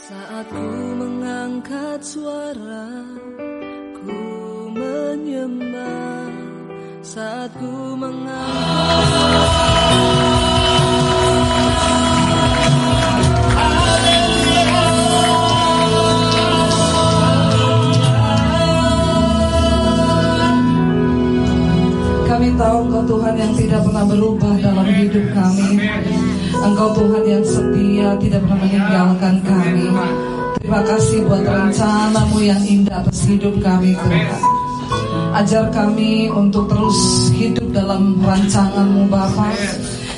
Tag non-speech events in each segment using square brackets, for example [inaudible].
Saat ku mengangkat suara Ku menyembah Saat ku mengangkat Kami tahu Engkau Tuhan yang tidak pernah berubah dalam hidup kami. Engkau Tuhan yang setia, tidak pernah meninggalkan kami. Terima kasih buat rencanamu yang indah atas hidup kami Tuhan. Ajar kami untuk terus hidup dalam rancanganmu Bapa.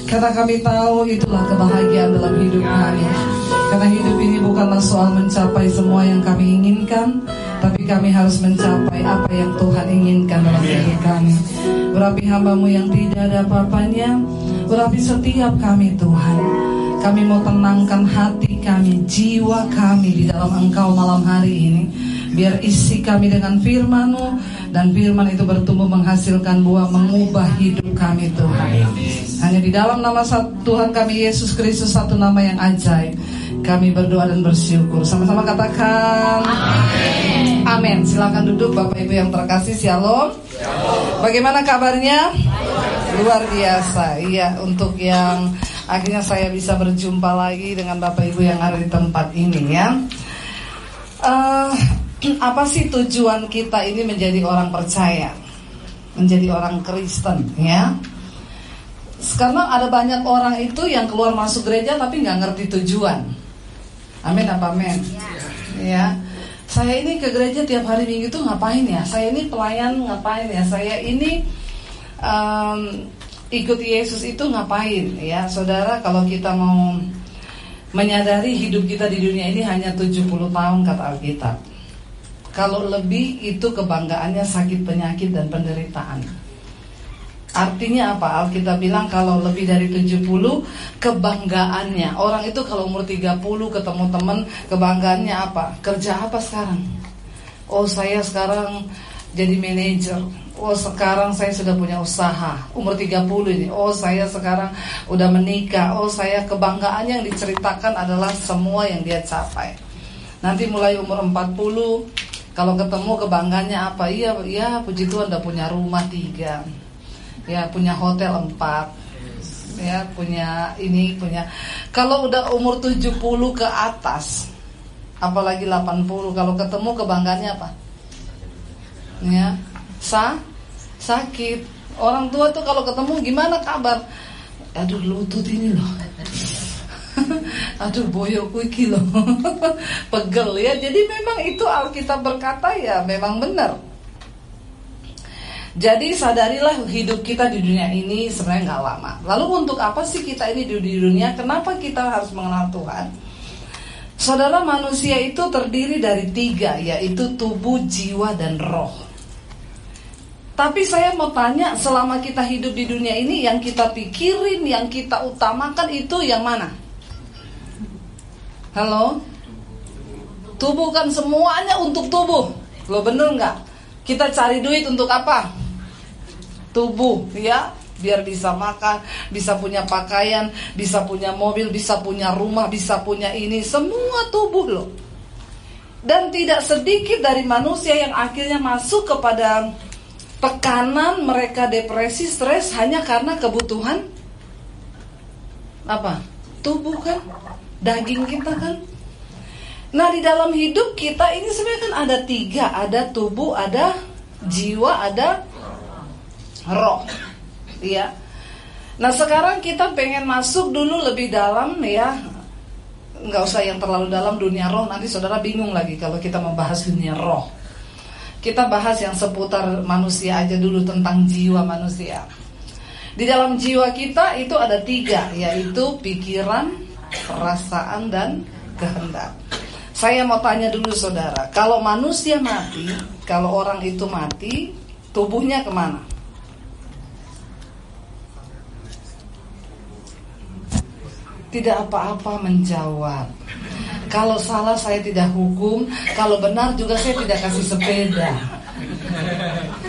Karena kami tahu itulah kebahagiaan dalam hidup kami. Karena hidup ini bukanlah soal mencapai semua yang kami inginkan, tapi kami harus mencapai apa yang Tuhan inginkan dalam hidup kami. Urapi hambamu yang tidak ada apa-apanya, urapi setiap kami Tuhan. Kami mau tenangkan hati kami, jiwa kami di dalam Engkau malam hari ini. Biar isi kami dengan firman-Mu dan firman itu bertumbuh menghasilkan buah mengubah hidup kami Tuhan. Hanya di dalam nama Tuhan kami Yesus Kristus satu nama yang ajaib. Kami berdoa dan bersyukur. Sama-sama katakan. Amin. Amin. Silakan duduk Bapak Ibu yang terkasih. Shalom. Bagaimana kabarnya? Luar biasa. Iya, untuk yang akhirnya saya bisa berjumpa lagi dengan Bapak Ibu yang ada di tempat ini ya. Uh, [clears throat] apa sih tujuan kita ini menjadi orang percaya? Menjadi orang Kristen ya. Sekarang ada banyak orang itu yang keluar masuk gereja tapi nggak ngerti tujuan. Amin apa amin? Ya. ya. Saya ini ke gereja tiap hari minggu itu ngapain ya? Saya ini pelayan ngapain ya? Saya ini um, ikut Yesus itu ngapain ya? Saudara kalau kita mau menyadari hidup kita di dunia ini hanya 70 tahun kata Alkitab. Kalau lebih itu kebanggaannya sakit penyakit dan penderitaan. Artinya apa? Alkitab bilang kalau lebih dari 70 kebanggaannya. Orang itu kalau umur 30 ketemu teman kebanggaannya apa? Kerja apa sekarang? Oh saya sekarang jadi manajer. Oh sekarang saya sudah punya usaha Umur 30 ini Oh saya sekarang udah menikah Oh saya kebanggaannya yang diceritakan adalah semua yang dia capai Nanti mulai umur 40 Kalau ketemu kebanggaannya apa? Iya, iya puji Tuhan udah punya rumah tiga ya punya hotel empat. Ya punya ini punya. Kalau udah umur 70 ke atas apalagi 80 kalau ketemu kebanggaannya apa? Ya sa sakit. Orang tua tuh kalau ketemu gimana kabar? Aduh lutut ini loh. [laughs] Aduh boyokku iki loh. [laughs] Pegel ya. Jadi memang itu Alkitab berkata ya memang benar jadi sadarilah hidup kita di dunia ini sebenarnya nggak lama. Lalu untuk apa sih kita ini di dunia? Kenapa kita harus mengenal Tuhan? Saudara manusia itu terdiri dari tiga, yaitu tubuh, jiwa, dan roh. Tapi saya mau tanya, selama kita hidup di dunia ini, yang kita pikirin, yang kita utamakan itu yang mana? Halo? Tubuh kan semuanya untuk tubuh. Lo bener nggak? Kita cari duit untuk apa? Tubuh ya biar bisa makan, bisa punya pakaian, bisa punya mobil, bisa punya rumah, bisa punya ini, semua tubuh loh. Dan tidak sedikit dari manusia yang akhirnya masuk kepada tekanan mereka depresi, stres hanya karena kebutuhan apa? Tubuh kan, daging kita kan. Nah di dalam hidup kita ini sebenarnya kan ada tiga, ada tubuh, ada jiwa, ada roh ya nah sekarang kita pengen masuk dulu lebih dalam ya. Nggak usah yang terlalu dalam dunia roh. Nanti saudara bingung lagi kalau kita membahas dunia roh. Kita bahas yang seputar manusia aja dulu tentang jiwa manusia. Di dalam jiwa kita itu ada tiga yaitu pikiran perasaan dan kehendak. Saya mau tanya dulu saudara. Kalau manusia mati kalau orang itu mati tubuhnya ke mana tidak apa-apa menjawab. Kalau salah saya tidak hukum, kalau benar juga saya tidak kasih sepeda.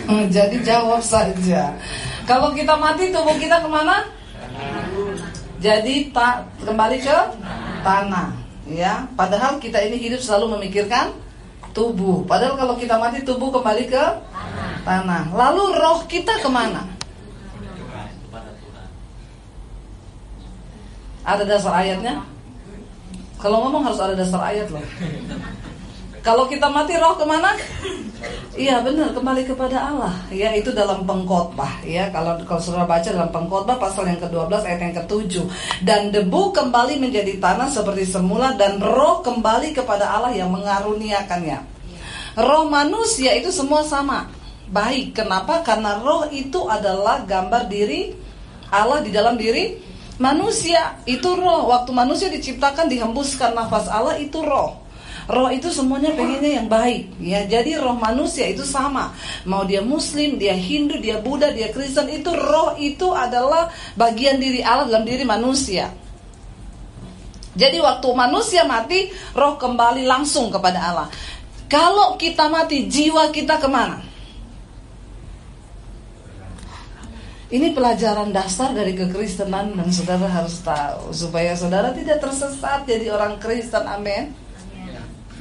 Hmm, jadi jawab saja. Kalau kita mati tubuh kita ke mana? Jadi tak kembali ke tanah. Ya, padahal kita ini hidup selalu memikirkan tubuh. Padahal kalau kita mati tubuh kembali ke tanah. Lalu roh kita ke mana? Ada dasar ayatnya? Kalau ngomong harus ada dasar ayat loh. Kalau kita mati roh ke mana? Iya benar kembali kepada Allah. Ya itu dalam pengkhotbah. Ya kalau kalau saudara baca dalam pengkhotbah pasal yang ke-12 ayat yang ke-7 dan debu kembali menjadi tanah seperti semula dan roh kembali kepada Allah yang mengaruniakannya. Roh manusia itu semua sama. Baik, kenapa? Karena roh itu adalah gambar diri Allah di dalam diri manusia. Itu roh. Waktu manusia diciptakan dihembuskan nafas Allah itu roh. Roh itu semuanya pengennya yang baik ya. Jadi roh manusia itu sama. Mau dia muslim, dia Hindu, dia Buddha, dia Kristen itu roh itu adalah bagian diri Allah dalam diri manusia. Jadi waktu manusia mati, roh kembali langsung kepada Allah. Kalau kita mati, jiwa kita ke mana? Ini pelajaran dasar dari kekristenan dan saudara harus tahu supaya saudara tidak tersesat jadi orang Kristen. Amin.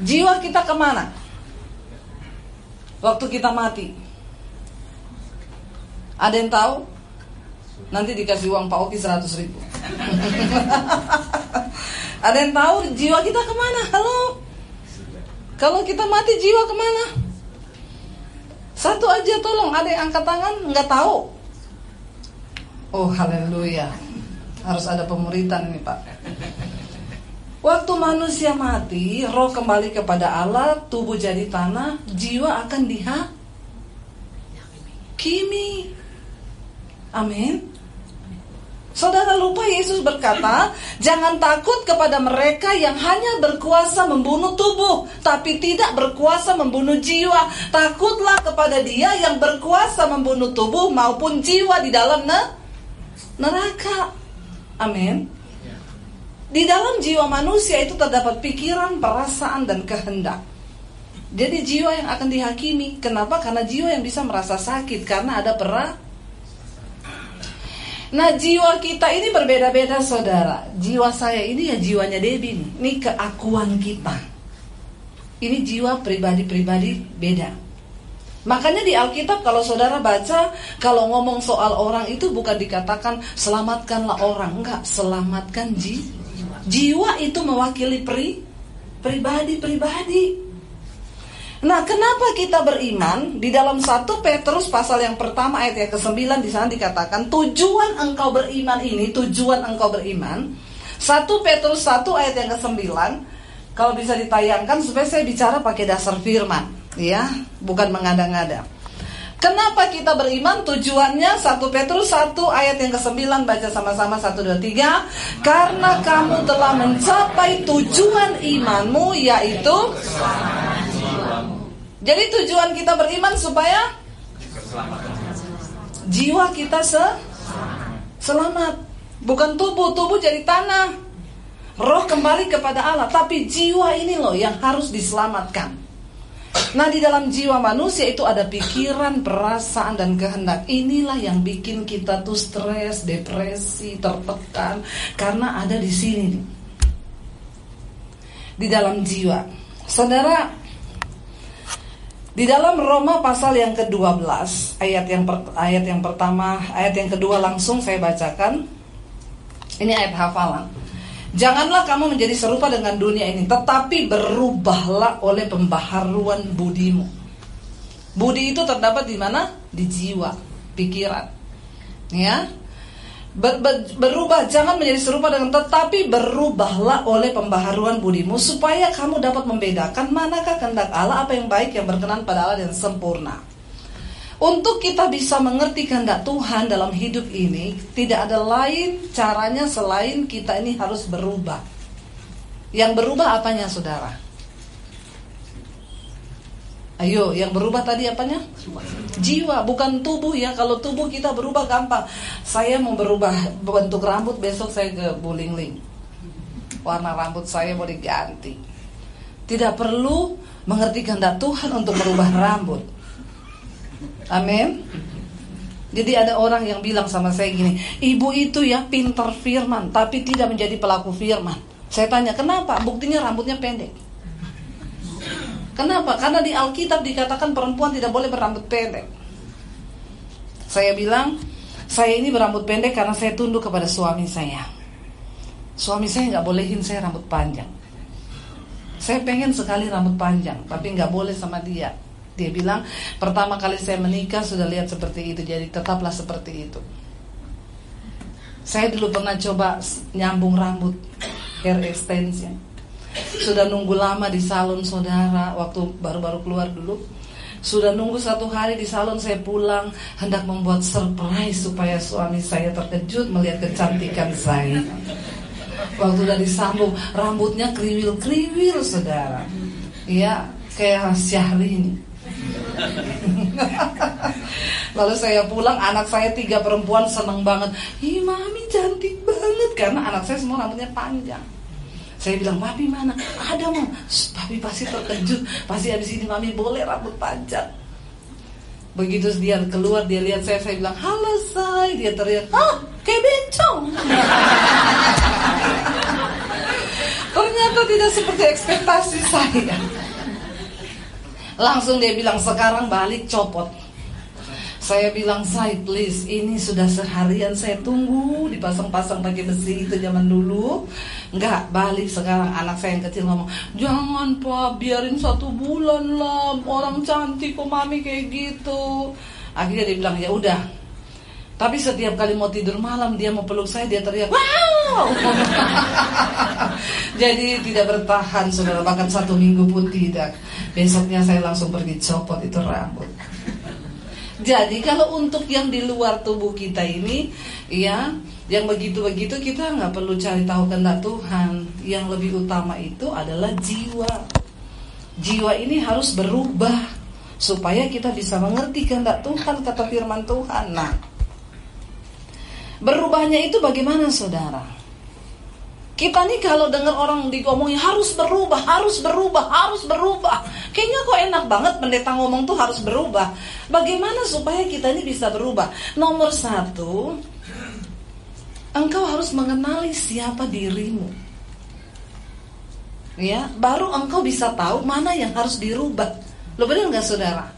Jiwa kita ke mana? Waktu kita mati. Ada yang tahu? Nanti dikasih uang Pak Oki 100 ribu. [laughs] Ada yang tahu jiwa kita ke mana? Halo? Kalau kita mati jiwa ke mana? Satu aja tolong, ada yang angkat tangan nggak tahu. Oh haleluya. Harus ada pemuritan nih Pak. Waktu manusia mati Roh kembali kepada Allah Tubuh jadi tanah Jiwa akan diha Kimi Amin. Saudara lupa Yesus berkata, jangan takut kepada mereka yang hanya berkuasa membunuh tubuh, tapi tidak berkuasa membunuh jiwa. Takutlah kepada Dia yang berkuasa membunuh tubuh maupun jiwa di dalam neraka. Amin. Di dalam jiwa manusia itu terdapat pikiran, perasaan, dan kehendak. Jadi jiwa yang akan dihakimi. Kenapa? Karena jiwa yang bisa merasa sakit karena ada perah. Nah jiwa kita ini berbeda-beda saudara. Jiwa saya ini ya jiwanya Debbie. Ini keakuan kita. Ini jiwa pribadi-pribadi beda. Makanya di Alkitab kalau saudara baca kalau ngomong soal orang itu bukan dikatakan selamatkanlah orang, enggak, selamatkan ji, jiwa itu mewakili pri, pribadi-pribadi. Nah, kenapa kita beriman? Di dalam satu Petrus pasal yang pertama ayat yang ke-9 di sana dikatakan tujuan engkau beriman ini, tujuan engkau beriman. Satu Petrus 1 ayat yang ke-9 kalau bisa ditayangkan supaya saya bicara pakai dasar firman ya, bukan mengada-ngada. Kenapa kita beriman? Tujuannya 1 Petrus 1 ayat yang ke-9 baca sama-sama 1 2 3 karena kamu telah mencapai tujuan imanmu yaitu Jadi tujuan kita beriman supaya jiwa kita se selamat. Bukan tubuh, tubuh jadi tanah. Roh kembali kepada Allah, tapi jiwa ini loh yang harus diselamatkan. Nah di dalam jiwa manusia itu ada pikiran, perasaan dan kehendak. Inilah yang bikin kita tuh stres, depresi, tertekan karena ada di sini nih. Di dalam jiwa. Saudara, di dalam Roma pasal yang ke-12 ayat yang per, ayat yang pertama, ayat yang kedua langsung saya bacakan. Ini ayat hafalan. Janganlah kamu menjadi serupa dengan dunia ini, tetapi berubahlah oleh pembaharuan budimu. Budi itu terdapat di mana? Di jiwa, pikiran. Ya. Ber, ber, berubah jangan menjadi serupa dengan tetapi berubahlah oleh pembaharuan budimu supaya kamu dapat membedakan manakah kehendak Allah apa yang baik yang berkenan pada Allah dan sempurna. Untuk kita bisa mengerti kehendak Tuhan dalam hidup ini, tidak ada lain caranya selain kita ini harus berubah. Yang berubah apanya, saudara? Ayo, yang berubah tadi apanya? Jiwa, bukan tubuh ya. Kalau tubuh kita berubah gampang. Saya mau berubah bentuk rambut, besok saya ke Bulingling. Warna rambut saya mau diganti. Tidak perlu mengerti kehendak Tuhan untuk merubah rambut. Amin. Jadi ada orang yang bilang sama saya gini, ibu itu ya pintar firman, tapi tidak menjadi pelaku firman. Saya tanya, kenapa? Buktinya rambutnya pendek. Kenapa? Karena di Alkitab dikatakan perempuan tidak boleh berambut pendek. Saya bilang, saya ini berambut pendek karena saya tunduk kepada suami saya. Suami saya nggak bolehin saya rambut panjang. Saya pengen sekali rambut panjang, tapi nggak boleh sama dia. Dia bilang, pertama kali saya menikah sudah lihat seperti itu, jadi tetaplah seperti itu. Saya dulu pernah coba nyambung rambut hair extension. Sudah nunggu lama di salon saudara waktu baru-baru keluar dulu. Sudah nunggu satu hari di salon saya pulang hendak membuat surprise supaya suami saya terkejut melihat kecantikan saya. Waktu udah disambung rambutnya kriwil-kriwil saudara. Iya kayak Syahrini. [laughs] Lalu saya pulang, anak saya tiga perempuan seneng banget. Ih mami cantik banget karena anak saya semua rambutnya panjang. Saya bilang, papi mana? Ada mau. Papi pasti terkejut. Pasti habis ini mami boleh rambut panjang. Begitu dia keluar, dia lihat saya, saya bilang, halo say. Dia teriak, ah, kayak bencong. [laughs] Ternyata tidak seperti ekspektasi saya. Langsung dia bilang, sekarang balik copot. Saya bilang, say please, ini sudah seharian saya tunggu dipasang-pasang pakai besi itu zaman dulu. Enggak, balik sekarang anak saya yang kecil ngomong, jangan pak, biarin satu bulan lah, orang cantik kok mami kayak gitu. Akhirnya dia bilang, ya udah. Tapi setiap kali mau tidur malam dia mau peluk saya dia teriak, wow. [laughs] Jadi tidak bertahan saudara bahkan satu minggu pun tidak. Besoknya saya langsung pergi copot itu rambut. Jadi kalau untuk yang di luar tubuh kita ini, ya, yang begitu-begitu kita nggak perlu cari tahu kehendak Tuhan. Yang lebih utama itu adalah jiwa. Jiwa ini harus berubah supaya kita bisa mengerti kehendak Tuhan kata firman Tuhan. Nah, berubahnya itu bagaimana saudara? Kita nih kalau dengar orang digomongin harus berubah, harus berubah, harus berubah. Kayaknya kok enak banget pendeta ngomong tuh harus berubah. Bagaimana supaya kita ini bisa berubah? Nomor satu, engkau harus mengenali siapa dirimu. Ya, baru engkau bisa tahu mana yang harus dirubah. Lo benar nggak saudara?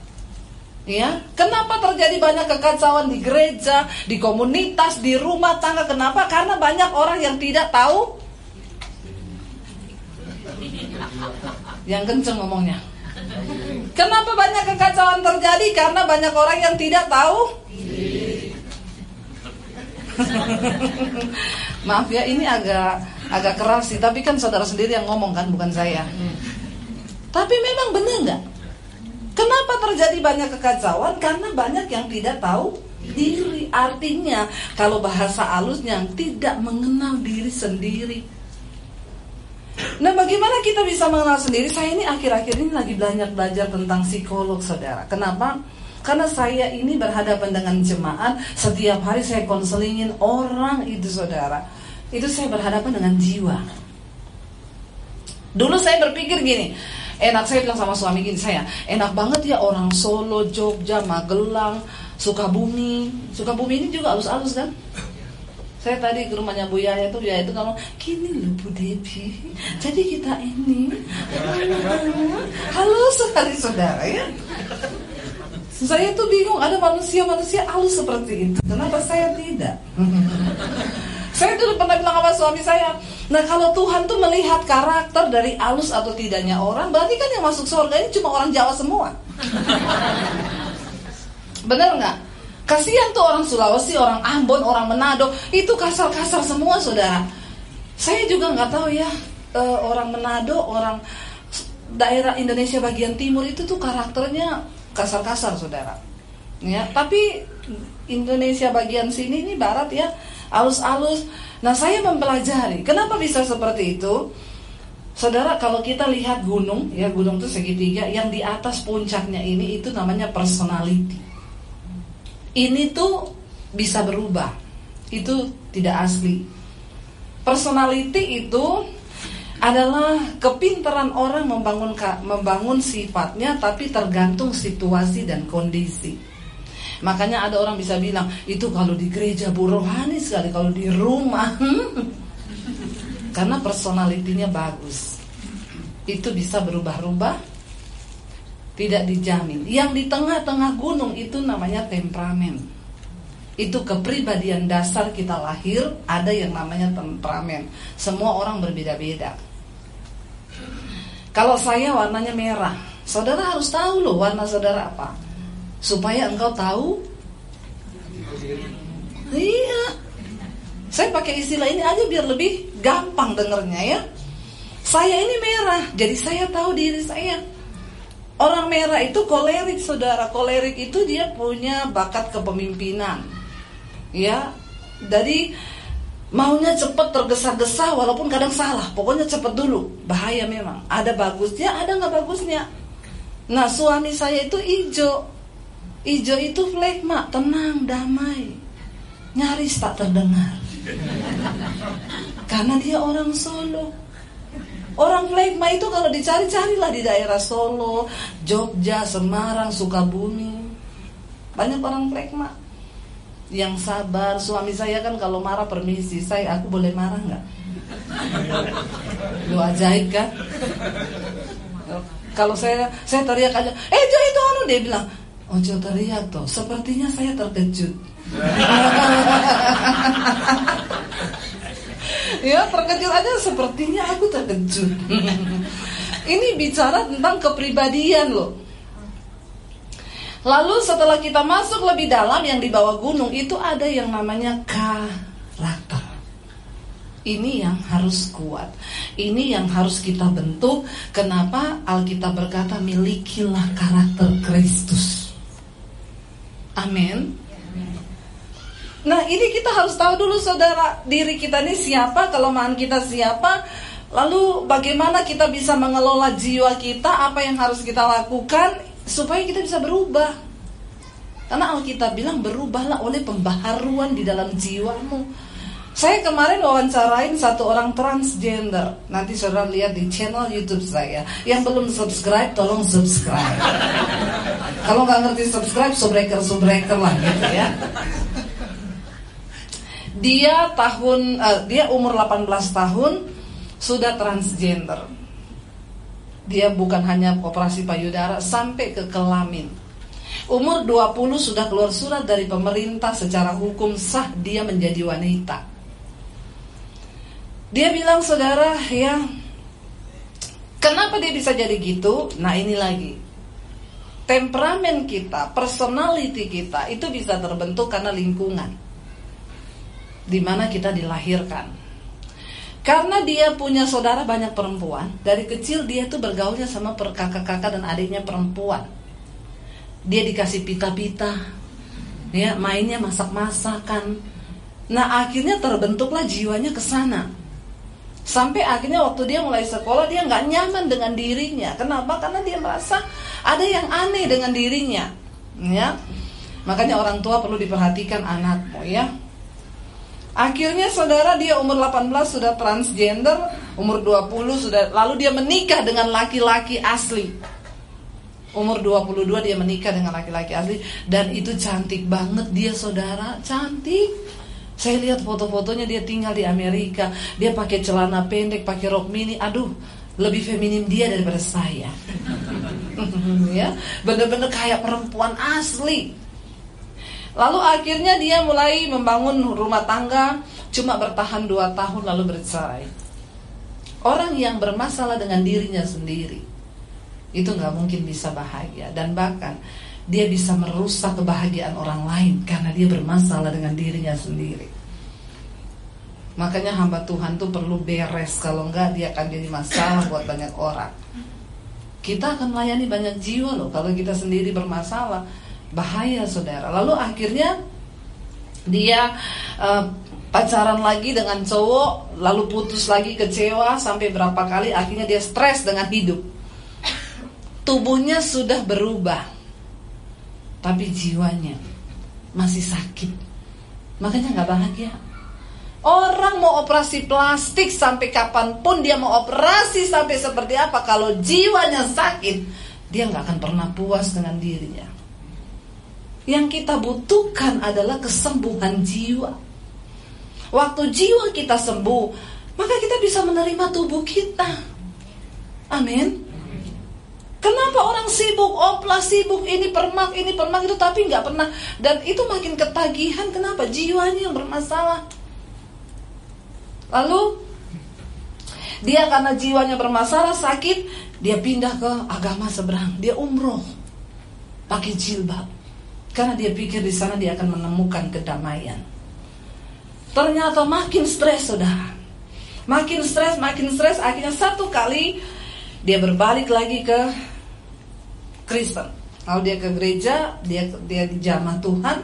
Ya, kenapa terjadi banyak kekacauan di gereja, di komunitas, di rumah tangga? Kenapa? Karena banyak orang yang tidak tahu yang kenceng ngomongnya. Kenapa banyak kekacauan terjadi? Karena banyak orang yang tidak tahu. [laughs] Maaf ya, ini agak agak keras sih. Tapi kan saudara sendiri yang ngomong kan, bukan saya. Tapi memang benar nggak? Kenapa terjadi banyak kekacauan? Karena banyak yang tidak tahu diri. Artinya, kalau bahasa alusnya tidak mengenal diri sendiri. Nah bagaimana kita bisa mengenal sendiri? Saya ini akhir-akhir ini lagi belajar belajar tentang psikolog saudara. Kenapa? Karena saya ini berhadapan dengan jemaat Setiap hari saya konselingin orang itu saudara Itu saya berhadapan dengan jiwa Dulu saya berpikir gini Enak saya bilang sama suami gini saya Enak banget ya orang Solo, Jogja, Magelang Sukabumi Sukabumi ini juga halus-halus kan saya tadi ke rumahnya Bu Yaya itu, Yaya itu ngomong, gini loh Bu Devi, jadi kita ini, halo sekali saudara ya. Saya tuh bingung, ada manusia-manusia halus seperti itu. Kenapa saya tidak? saya dulu pernah bilang sama suami saya, nah kalau Tuhan tuh melihat karakter dari halus atau tidaknya orang, berarti kan yang masuk surga ini cuma orang Jawa semua. Bener nggak? Kasihan tuh orang Sulawesi, orang Ambon, orang Manado, itu kasar-kasar semua saudara. Saya juga nggak tahu ya uh, orang Manado, orang daerah Indonesia bagian timur itu tuh karakternya kasar-kasar saudara. Ya, tapi Indonesia bagian sini ini barat ya, alus-alus. Nah saya mempelajari, kenapa bisa seperti itu? Saudara, kalau kita lihat gunung, ya gunung itu segitiga, yang di atas puncaknya ini itu namanya personality ini tuh bisa berubah. Itu tidak asli. Personality itu adalah kepintaran orang membangun membangun sifatnya tapi tergantung situasi dan kondisi. Makanya ada orang bisa bilang itu kalau di gereja bu rohani sekali, kalau di rumah [laughs] karena personalitinya bagus. Itu bisa berubah-ubah, tidak dijamin. Yang di tengah-tengah gunung itu namanya temperamen. Itu kepribadian dasar kita lahir, ada yang namanya temperamen. Semua orang berbeda-beda. Kalau saya warnanya merah, saudara harus tahu loh warna saudara apa. Supaya engkau tahu. Iya, saya pakai istilah ini aja biar lebih gampang dengernya ya. Saya ini merah, jadi saya tahu diri saya. Orang merah itu kolerik, saudara. Kolerik itu dia punya bakat kepemimpinan. Ya, jadi maunya cepat tergesa-gesa walaupun kadang salah. Pokoknya cepat dulu. Bahaya memang. Ada bagusnya, ada nggak bagusnya. Nah, suami saya itu hijau. Hijau itu flegma, tenang, damai. Nyaris tak terdengar. Karena dia orang Solo. Orang flegma itu kalau dicari-carilah di daerah Solo, Jogja, Semarang, Sukabumi. Banyak orang flegma yang sabar. Suami saya kan kalau marah permisi, saya aku boleh marah nggak? Lu ajaib kan? Kalau saya saya teriak aja, eh Jo itu anu dia bilang, oh Jo teriak tuh, sepertinya saya terkejut. [laughs] ya terkejut aja sepertinya aku terkejut. Ini bicara tentang kepribadian loh. Lalu setelah kita masuk lebih dalam yang di bawah gunung itu ada yang namanya karakter. Ini yang harus kuat. Ini yang harus kita bentuk. Kenapa Alkitab berkata milikilah karakter Kristus. Amin. Nah ini kita harus tahu dulu saudara diri kita ini siapa, kelemahan kita siapa, lalu bagaimana kita bisa mengelola jiwa kita, apa yang harus kita lakukan supaya kita bisa berubah. Karena Alkitab bilang berubahlah oleh pembaharuan di dalam jiwamu. Saya kemarin wawancarain satu orang transgender. Nanti saudara lihat di channel YouTube saya. Yang belum subscribe, tolong subscribe. Kalau nggak ngerti subscribe, subscriber subscriber lah gitu ya. Dia tahun uh, dia umur 18 tahun sudah transgender. Dia bukan hanya operasi payudara sampai ke kelamin. Umur 20 sudah keluar surat dari pemerintah secara hukum sah dia menjadi wanita. Dia bilang saudara ya Kenapa dia bisa jadi gitu? Nah ini lagi Temperamen kita, personality kita Itu bisa terbentuk karena lingkungan di mana kita dilahirkan. Karena dia punya saudara banyak perempuan, dari kecil dia tuh bergaulnya sama kakak-kakak dan adiknya perempuan. Dia dikasih pita-pita, ya mainnya masak-masakan. Nah akhirnya terbentuklah jiwanya ke sana. Sampai akhirnya waktu dia mulai sekolah dia nggak nyaman dengan dirinya. Kenapa? Karena dia merasa ada yang aneh dengan dirinya. Ya, makanya orang tua perlu diperhatikan anakmu ya Akhirnya saudara dia umur 18 sudah transgender, umur 20 sudah lalu dia menikah dengan laki-laki asli. Umur 22 dia menikah dengan laki-laki asli dan itu cantik banget dia saudara, cantik. Saya lihat foto-fotonya dia tinggal di Amerika, dia pakai celana pendek, pakai rok mini. Aduh, lebih feminim dia daripada saya. [laughs] ya, bener-bener kayak perempuan asli. Lalu akhirnya dia mulai membangun rumah tangga Cuma bertahan dua tahun lalu bercerai. Orang yang bermasalah dengan dirinya sendiri Itu nggak mungkin bisa bahagia. Dan bahkan dia bisa merusak kebahagiaan orang lain Karena dia bermasalah dengan dirinya sendiri. Makanya hamba Tuhan tuh perlu beres. Kalau enggak dia akan jadi masalah buat banyak orang. Kita akan melayani banyak jiwa loh Kalau kita sendiri bermasalah bahaya saudara. Lalu akhirnya dia uh, pacaran lagi dengan cowok lalu putus lagi kecewa sampai berapa kali akhirnya dia stres dengan hidup. Tubuhnya sudah berubah tapi jiwanya masih sakit. Makanya nggak bahagia. Orang mau operasi plastik sampai kapan pun dia mau operasi sampai seperti apa Kalau jiwanya sakit Dia nggak akan pernah puas dengan dirinya yang kita butuhkan adalah kesembuhan jiwa. Waktu jiwa kita sembuh, maka kita bisa menerima tubuh kita. Amin. Kenapa orang sibuk, oplas sibuk, ini permak, ini permak itu tapi nggak pernah dan itu makin ketagihan. Kenapa? Jiwanya yang bermasalah. Lalu dia karena jiwanya bermasalah sakit, dia pindah ke agama seberang. Dia umroh pakai jilbab karena dia pikir di sana dia akan menemukan kedamaian. Ternyata makin stres, saudara. Makin stres, makin stres. Akhirnya satu kali dia berbalik lagi ke Kristen. Kalau dia ke gereja, dia dia dijamah Tuhan,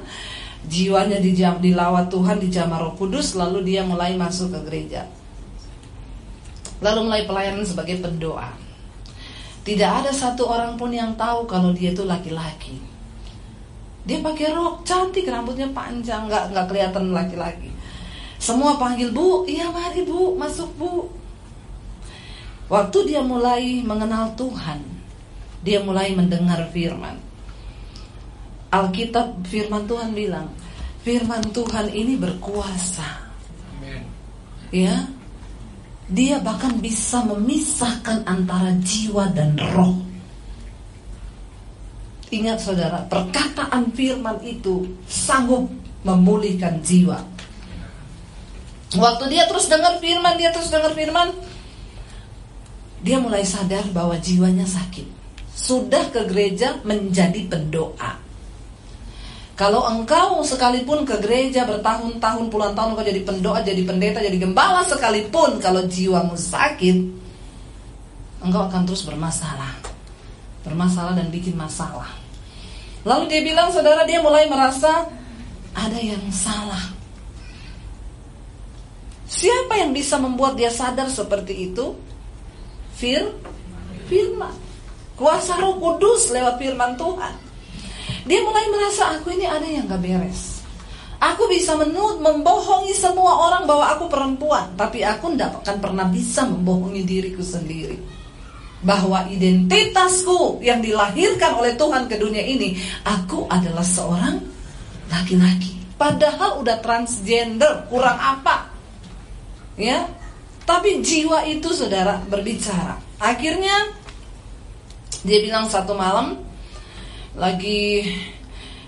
jiwanya dijam, dilawat Tuhan, dijamah Roh Kudus, lalu dia mulai masuk ke gereja. Lalu mulai pelayanan sebagai pendoa. Tidak ada satu orang pun yang tahu kalau dia itu laki-laki. Dia pakai rok cantik, rambutnya panjang, nggak nggak kelihatan laki-laki. Semua panggil bu, iya mari bu, masuk bu. Waktu dia mulai mengenal Tuhan, dia mulai mendengar firman. Alkitab firman Tuhan bilang, firman Tuhan ini berkuasa. Ya. Dia bahkan bisa memisahkan antara jiwa dan roh. Ingat saudara, perkataan firman itu sanggup memulihkan jiwa. Waktu dia terus dengar firman, dia terus dengar firman, dia mulai sadar bahwa jiwanya sakit sudah ke gereja menjadi pendoa. Kalau engkau sekalipun ke gereja bertahun-tahun puluhan tahun engkau jadi pendoa, jadi pendeta, jadi gembala sekalipun kalau jiwamu sakit, engkau akan terus bermasalah. Bermasalah dan bikin masalah. Lalu dia bilang, saudara dia mulai merasa ada yang salah. Siapa yang bisa membuat dia sadar seperti itu? Fir, firman. Kuasa roh kudus lewat firman Tuhan. Dia mulai merasa aku ini ada yang gak beres. Aku bisa menut, membohongi semua orang bahwa aku perempuan. Tapi aku tidak akan pernah bisa membohongi diriku sendiri. Bahwa identitasku yang dilahirkan oleh Tuhan ke dunia ini. Aku adalah seorang laki-laki. Padahal udah transgender, kurang apa? Ya, tapi jiwa itu saudara berbicara. Akhirnya dia bilang satu malam lagi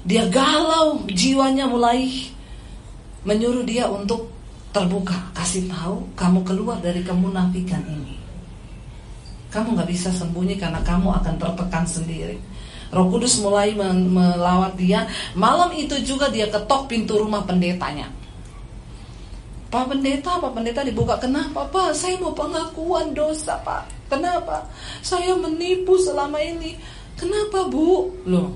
dia galau, jiwanya mulai menyuruh dia untuk terbuka, kasih tahu kamu keluar dari kemunafikan ini. Kamu nggak bisa sembunyi karena kamu akan tertekan sendiri. Roh Kudus mulai melawat dia. Malam itu juga dia ketok pintu rumah pendetanya. Pak pendeta, Pak pendeta dibuka. Kenapa Pak? Saya mau pengakuan dosa Pak. Kenapa? Saya menipu selama ini. Kenapa bu? Loh.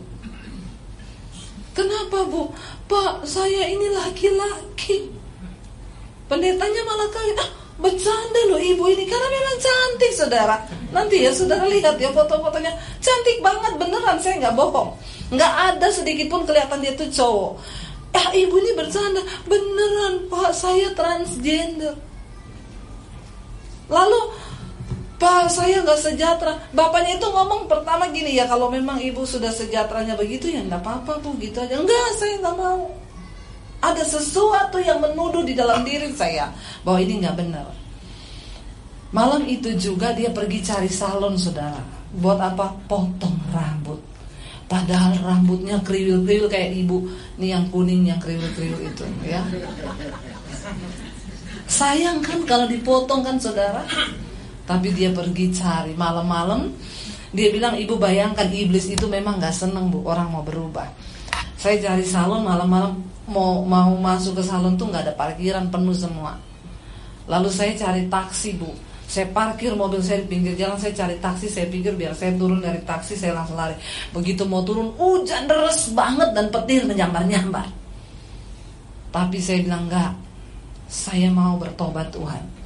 Kenapa bu? Pak, saya ini laki-laki. Pendetanya malah kaget. Ah, bercanda loh ibu ini karena memang cantik saudara. Nanti ya saudara lihat ya foto-fotonya cantik banget beneran saya nggak bohong. Nggak ada sedikit pun kelihatan dia tuh cowok. Ah ibu ini bercanda beneran pak saya transgender. Lalu Pak saya nggak sejahtera Bapaknya itu ngomong pertama gini ya Kalau memang ibu sudah sejahteranya begitu Ya nggak apa-apa bu gitu aja Enggak saya nggak mau Ada sesuatu yang menuduh di dalam diri saya Bahwa ini nggak benar. Malam itu juga dia pergi cari salon saudara. Buat apa? Potong rambut. Padahal rambutnya kriwil-kriwil kayak ibu. Nih yang kuning yang kriwil-kriwil itu ya. Sayang kan kalau dipotong kan saudara? Tapi dia pergi cari. Malam-malam. Dia bilang ibu bayangkan iblis itu memang gak seneng bu. Orang mau berubah. Saya cari salon malam-malam mau mau masuk ke salon tuh nggak ada parkiran penuh semua. Lalu saya cari taksi bu. Saya parkir mobil saya di pinggir jalan, saya cari taksi, saya pikir biar saya turun dari taksi, saya langsung lari. Begitu mau turun, hujan deras banget dan petir menyambar-nyambar. Tapi saya bilang enggak, saya mau bertobat Tuhan.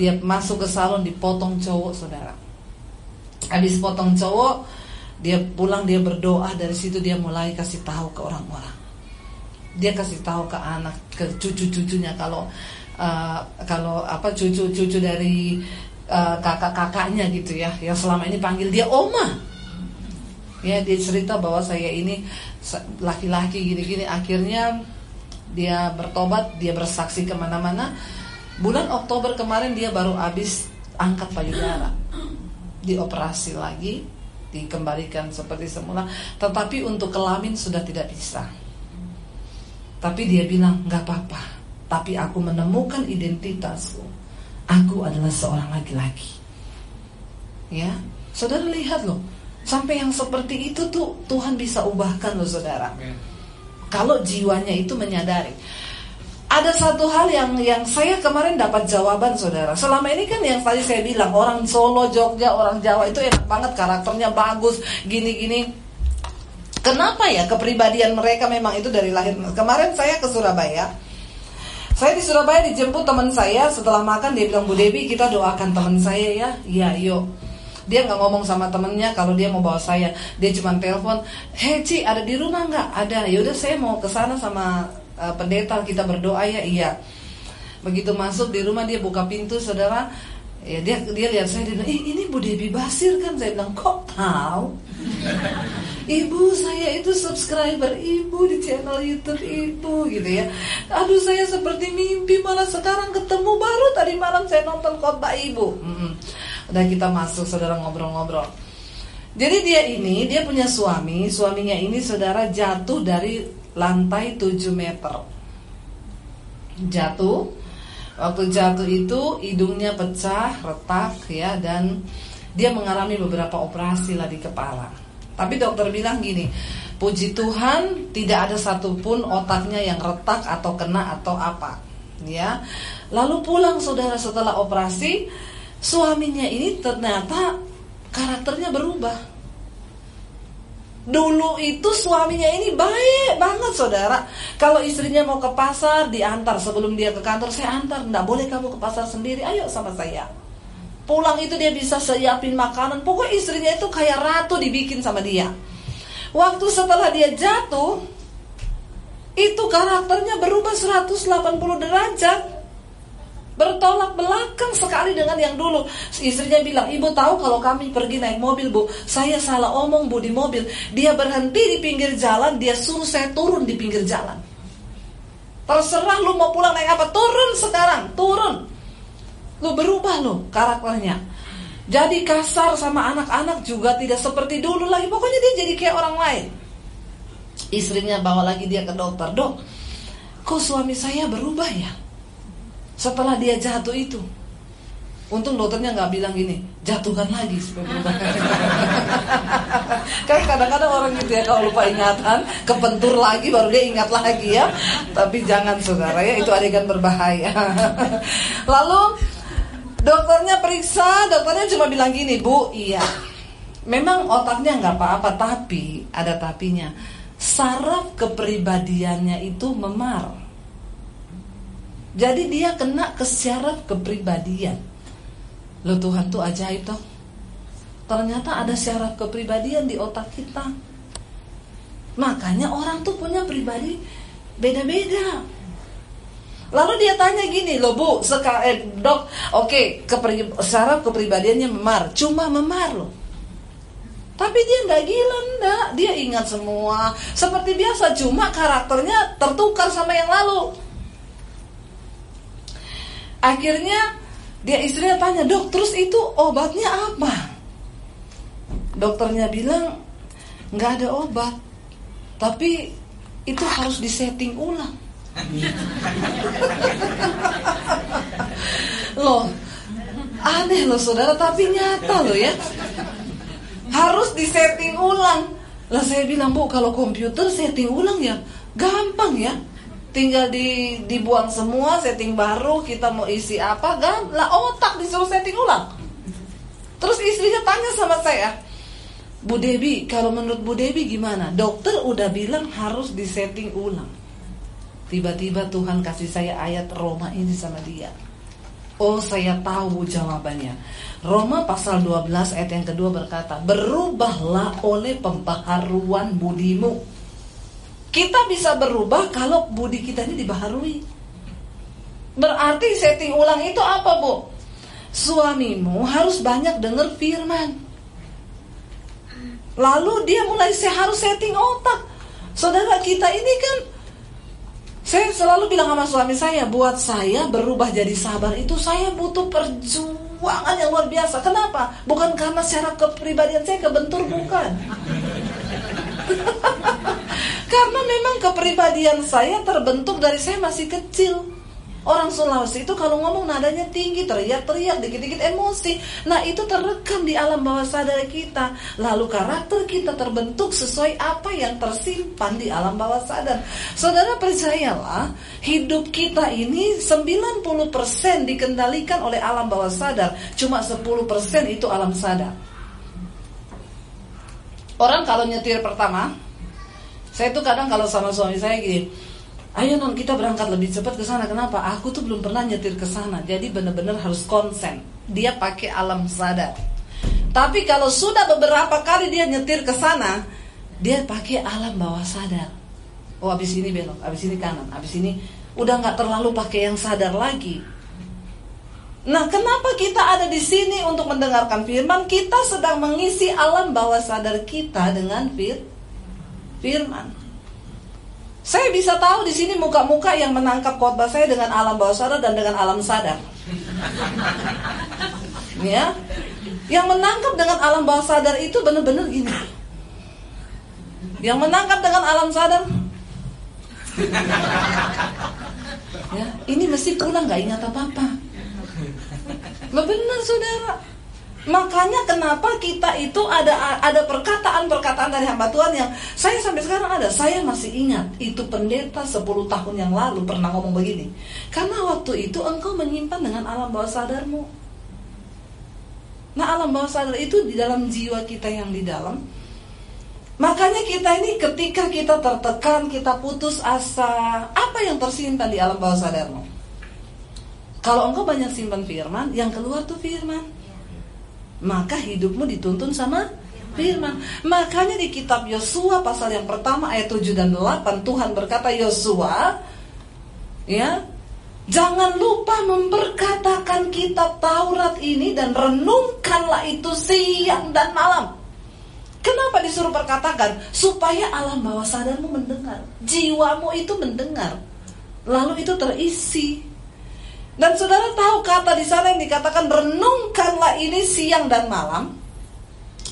Dia masuk ke salon dipotong cowok saudara Habis potong cowok Dia pulang dia berdoa Dari situ dia mulai kasih tahu ke orang-orang Dia kasih tahu ke anak Ke cucu-cucunya Kalau uh, kalau apa cucu-cucu dari uh, kakak-kakaknya gitu ya Yang selama ini panggil dia oma Ya dia cerita bahwa saya ini Laki-laki gini-gini Akhirnya dia bertobat Dia bersaksi ke mana-mana Bulan Oktober kemarin dia baru habis angkat payudara. Dioperasi lagi, dikembalikan seperti semula, tetapi untuk kelamin sudah tidak bisa. Tapi dia bilang, nggak apa-apa. Tapi aku menemukan identitasku. Aku adalah seorang laki-laki. Ya, saudara lihat loh, sampai yang seperti itu tuh Tuhan bisa ubahkan loh saudara. Kalau jiwanya itu menyadari. Ada satu hal yang yang saya kemarin dapat jawaban saudara. Selama ini kan yang tadi saya bilang orang Solo, Jogja, orang Jawa itu enak banget karakternya bagus, gini-gini. Kenapa ya kepribadian mereka memang itu dari lahir? Kemarin saya ke Surabaya. Saya di Surabaya dijemput teman saya setelah makan dia bilang Bu Dewi kita doakan teman saya ya. Iya, yuk. Dia nggak ngomong sama temennya kalau dia mau bawa saya. Dia cuma telepon, "Hei Ci, ada di rumah nggak?" Ada. Yaudah saya mau ke sana sama uh, pendeta kita berdoa ya iya begitu masuk di rumah dia buka pintu saudara ya dia dia lihat saya dia bilang ini Bu Debi Basir kan saya bilang kok tahu Ibu saya itu subscriber ibu di channel YouTube ibu gitu ya. Aduh saya seperti mimpi malah sekarang ketemu baru tadi malam saya nonton khotbah ibu. Hmm. Udah kita masuk saudara ngobrol-ngobrol. Jadi dia ini dia punya suami, suaminya ini saudara jatuh dari lantai 7 meter. Jatuh. Waktu jatuh itu hidungnya pecah, retak ya dan dia mengalami beberapa operasi lah di kepala. Tapi dokter bilang gini, puji Tuhan tidak ada satupun otaknya yang retak atau kena atau apa. Ya. Lalu pulang saudara setelah operasi, suaminya ini ternyata karakternya berubah. Dulu itu suaminya ini baik banget saudara. Kalau istrinya mau ke pasar diantar. Sebelum dia ke kantor Saya antar, nggak boleh kamu ke pasar sendiri. Ayo sama saya Pulang itu dia bisa siapin makanan Pokoknya istrinya itu kayak ratu dibikin sama dia Waktu setelah dia jatuh Itu karakternya berubah 180 derajat bertolak belakang sekali dengan yang dulu. Istrinya bilang, ibu tahu kalau kami pergi naik mobil bu, saya salah omong bu di mobil. Dia berhenti di pinggir jalan, dia suruh saya turun di pinggir jalan. Terserah lu mau pulang naik apa, turun sekarang, turun. Lu berubah lo karakternya. Jadi kasar sama anak-anak juga tidak seperti dulu lagi. Pokoknya dia jadi kayak orang lain. Istrinya bawa lagi dia ke dokter. Dok, kok suami saya berubah ya? setelah dia jatuh itu. Untung dokternya nggak bilang gini, jatuhkan lagi [laughs] kan kadang-kadang orang gitu ya kalau lupa ingatan, kepentur lagi baru dia ingat lagi ya. Tapi jangan saudara ya, itu adegan berbahaya. [laughs] Lalu dokternya periksa, dokternya cuma bilang gini, Bu, iya, memang otaknya nggak apa-apa, tapi ada tapinya. Saraf kepribadiannya itu memar. Jadi dia kena ke syarat kepribadian. Lo Tuhan tuh ajaib toh. Ternyata ada syarat kepribadian di otak kita. Makanya orang tuh punya pribadi beda-beda. Lalu dia tanya gini, loh bu, sekarang eh, dok, oke, okay, kepri, kepribadiannya memar, cuma memar loh. Tapi dia nggak gila, enggak. Dia ingat semua seperti biasa, cuma karakternya tertukar sama yang lalu. Akhirnya dia istrinya tanya, dok terus itu obatnya apa? Dokternya bilang, nggak ada obat. Tapi itu harus disetting ulang. Loh, aneh loh saudara, tapi nyata loh ya. Harus disetting ulang. Lah saya bilang, bu kalau komputer setting ulang ya gampang ya tinggal di dibuang semua setting baru kita mau isi apa kan lah otak disuruh setting ulang terus istrinya tanya sama saya Bu Debi kalau menurut Bu Debi gimana dokter udah bilang harus disetting ulang tiba-tiba Tuhan kasih saya ayat Roma ini sama dia oh saya tahu jawabannya Roma pasal 12 ayat yang kedua berkata berubahlah oleh pembaharuan budimu kita bisa berubah kalau budi kita ini dibaharui. Berarti setting ulang itu apa, Bu? Suamimu harus banyak dengar firman. Lalu dia mulai harus setting otak. Saudara kita ini kan Saya selalu bilang sama suami saya, buat saya berubah jadi sabar itu saya butuh perjuangan yang luar biasa. Kenapa? Bukan karena secara kepribadian saya kebentur, bukan. [laughs] karena memang kepribadian saya terbentuk dari saya masih kecil. Orang Sulawesi itu kalau ngomong nadanya tinggi, teriak-teriak, dikit-dikit emosi. Nah itu terekam di alam bawah sadar kita. Lalu karakter kita terbentuk sesuai apa yang tersimpan di alam bawah sadar. Saudara percayalah, hidup kita ini 90% dikendalikan oleh alam bawah sadar. Cuma 10% itu alam sadar. Orang kalau nyetir pertama, saya tuh kadang kalau sama suami saya gini, Ayo non kita berangkat lebih cepat ke sana. Kenapa? Aku tuh belum pernah nyetir ke sana. Jadi benar-benar harus konsen. Dia pakai alam sadar. Tapi kalau sudah beberapa kali dia nyetir ke sana, dia pakai alam bawah sadar. Oh, abis ini belok, abis ini kanan, abis ini udah nggak terlalu pakai yang sadar lagi. Nah, kenapa kita ada di sini untuk mendengarkan firman? Kita sedang mengisi alam bawah sadar kita dengan fir firman. Saya bisa tahu di sini muka-muka yang menangkap khotbah saya dengan alam bawah sadar dan dengan alam sadar. ya. Yang menangkap dengan alam bawah sadar itu benar-benar gini. Yang menangkap dengan alam sadar ya, ini mesti pulang nggak ingat apa-apa. Benar saudara. Makanya kenapa kita itu ada ada perkataan-perkataan dari hamba Tuhan yang saya sampai sekarang ada. Saya masih ingat itu pendeta 10 tahun yang lalu pernah ngomong begini. Karena waktu itu engkau menyimpan dengan alam bawah sadarmu. Nah alam bawah sadar itu di dalam jiwa kita yang di dalam. Makanya kita ini ketika kita tertekan, kita putus asa, apa yang tersimpan di alam bawah sadarmu? Kalau engkau banyak simpan firman, yang keluar tuh firman maka hidupmu dituntun sama firman. Makanya di kitab Yosua pasal yang pertama ayat 7 dan 8 Tuhan berkata Yosua ya Jangan lupa memperkatakan kitab Taurat ini dan renungkanlah itu siang dan malam. Kenapa disuruh perkatakan? Supaya alam bawah sadarmu mendengar. Jiwamu itu mendengar. Lalu itu terisi. Dan saudara tahu kata di sana yang dikatakan renungkanlah ini siang dan malam.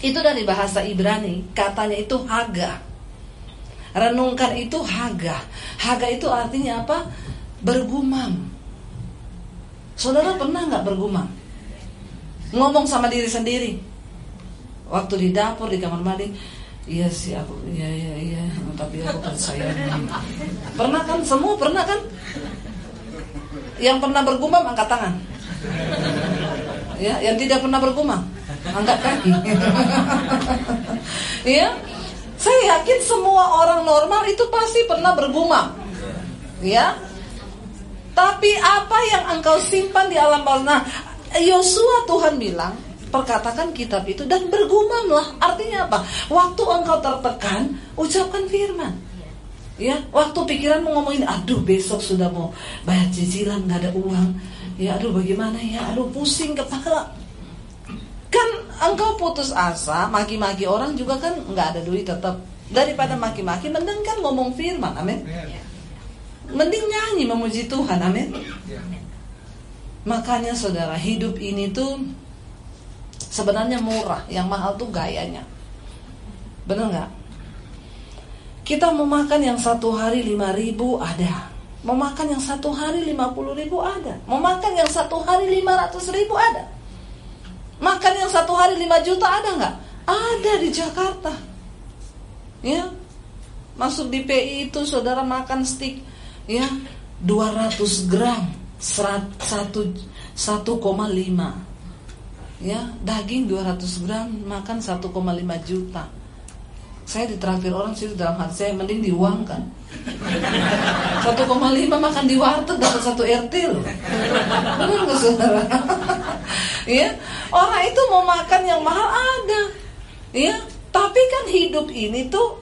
Itu dari bahasa Ibrani, katanya itu haga. Renungkan itu haga. Haga itu artinya apa? Bergumam. Saudara pernah nggak bergumam? Ngomong sama diri sendiri. Waktu di dapur, di kamar mandi, Iya sih aku, iya iya iya, tapi aku percaya. [laughs] Pernah kan? Semua pernah kan? Yang pernah bergumam angkat tangan. Ya, yang tidak pernah bergumam angkat kaki. [laughs] ya. Saya yakin semua orang normal itu pasti pernah bergumam. Ya. Tapi apa yang engkau simpan di alam bawah Nah, Yosua Tuhan bilang, perkatakan kitab itu dan bergumamlah. Artinya apa? Waktu engkau tertekan, ucapkan firman. Ya, waktu pikiran mau ngomongin, aduh besok sudah mau bayar cicilan nggak ada uang. Ya, aduh bagaimana ya, aduh pusing kepala. Kan engkau putus asa, maki-maki orang juga kan nggak ada duit tetap. Daripada maki-maki, mending kan ngomong firman, amin. Mending nyanyi memuji Tuhan, amin. Makanya saudara, hidup ini tuh sebenarnya murah, yang mahal tuh gayanya. Bener nggak? Kita mau makan yang satu hari lima ribu ada. Mau makan yang satu hari lima puluh ribu ada. Mau makan yang satu hari lima ratus ribu ada. Makan yang satu hari lima juta ada nggak? Ada di Jakarta. Ya, masuk di PI itu saudara makan stick ya 200 gram 1 1,5 ya daging 200 gram makan 1,5 juta saya ditraktir orang sih dalam hati saya mending diuangkan. [laughs] 1,5 makan di warteg dapat satu RT loh. Benar saudara? [laughs] Ya orang itu mau makan yang mahal ada. Ya tapi kan hidup ini tuh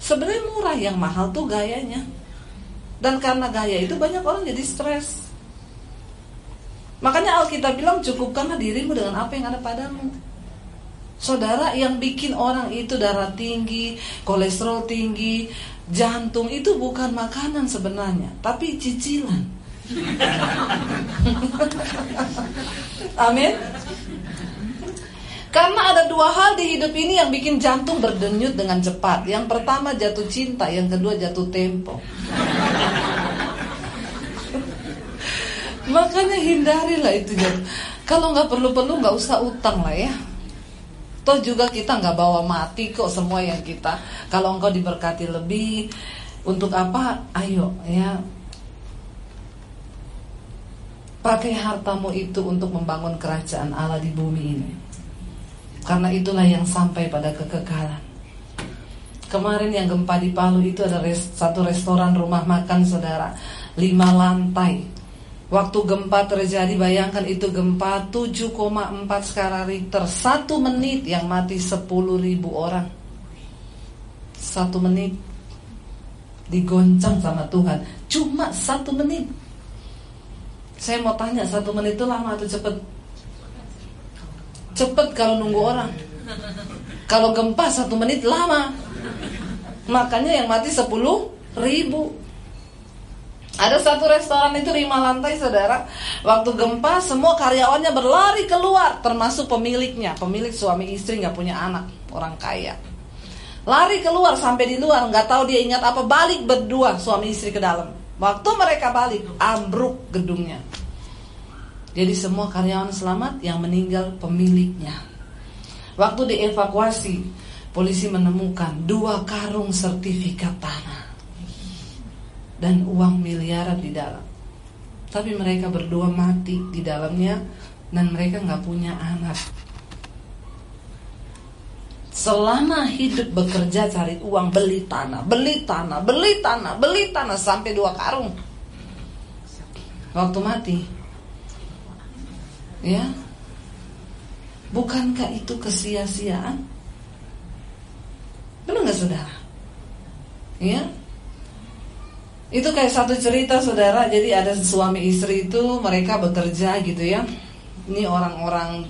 sebenarnya murah yang mahal tuh gayanya. Dan karena gaya itu banyak orang jadi stres. Makanya Alkitab bilang cukupkanlah dirimu dengan apa yang ada padamu Saudara yang bikin orang itu darah tinggi, kolesterol tinggi, jantung itu bukan makanan sebenarnya, tapi cicilan. [laughs] Amin. Karena ada dua hal di hidup ini yang bikin jantung berdenyut dengan cepat. Yang pertama jatuh cinta, yang kedua jatuh tempo. [laughs] Makanya hindarilah itu jatuh. Kalau nggak perlu-perlu nggak usah utang lah ya. Toh juga kita nggak bawa mati kok semua yang kita. Kalau engkau diberkati lebih, untuk apa? Ayo ya. Pakai hartamu itu untuk membangun kerajaan Allah di bumi ini. Karena itulah yang sampai pada kekekalan. Kemarin yang gempa di Palu itu ada res, satu restoran rumah makan saudara, lima lantai. Waktu gempa terjadi bayangkan itu gempa 7,4 skala Richter. Satu menit yang mati 10 ribu orang. Satu menit Digoncang sama Tuhan. Cuma satu menit. Saya mau tanya satu menit itu lama atau cepet? Cepet kalau nunggu orang. Kalau gempa satu menit lama. Makanya yang mati 10 ribu ada satu restoran itu lima lantai saudara. Waktu gempa semua karyawannya berlari keluar Termasuk pemiliknya. Pemilik suami istri nggak punya anak Orang kaya. Lari keluar sampai di luar nggak tahu dia ingat apa Balik berdua suami istri ke dalam. Waktu mereka balik ambruk gedungnya. Jadi semua karyawan selamat Yang meninggal pemiliknya. Waktu dievakuasi Polisi menemukan dua karung sertifikat tanah dan uang miliaran di dalam. Tapi mereka berdua mati di dalamnya dan mereka nggak punya anak. Selama hidup bekerja cari uang beli tanah, beli tanah, beli tanah, beli tanah sampai dua karung. Waktu mati, ya, bukankah itu kesia-siaan? Benar nggak saudara? Ya, itu kayak satu cerita saudara, jadi ada suami istri itu mereka bekerja gitu ya. Ini orang-orang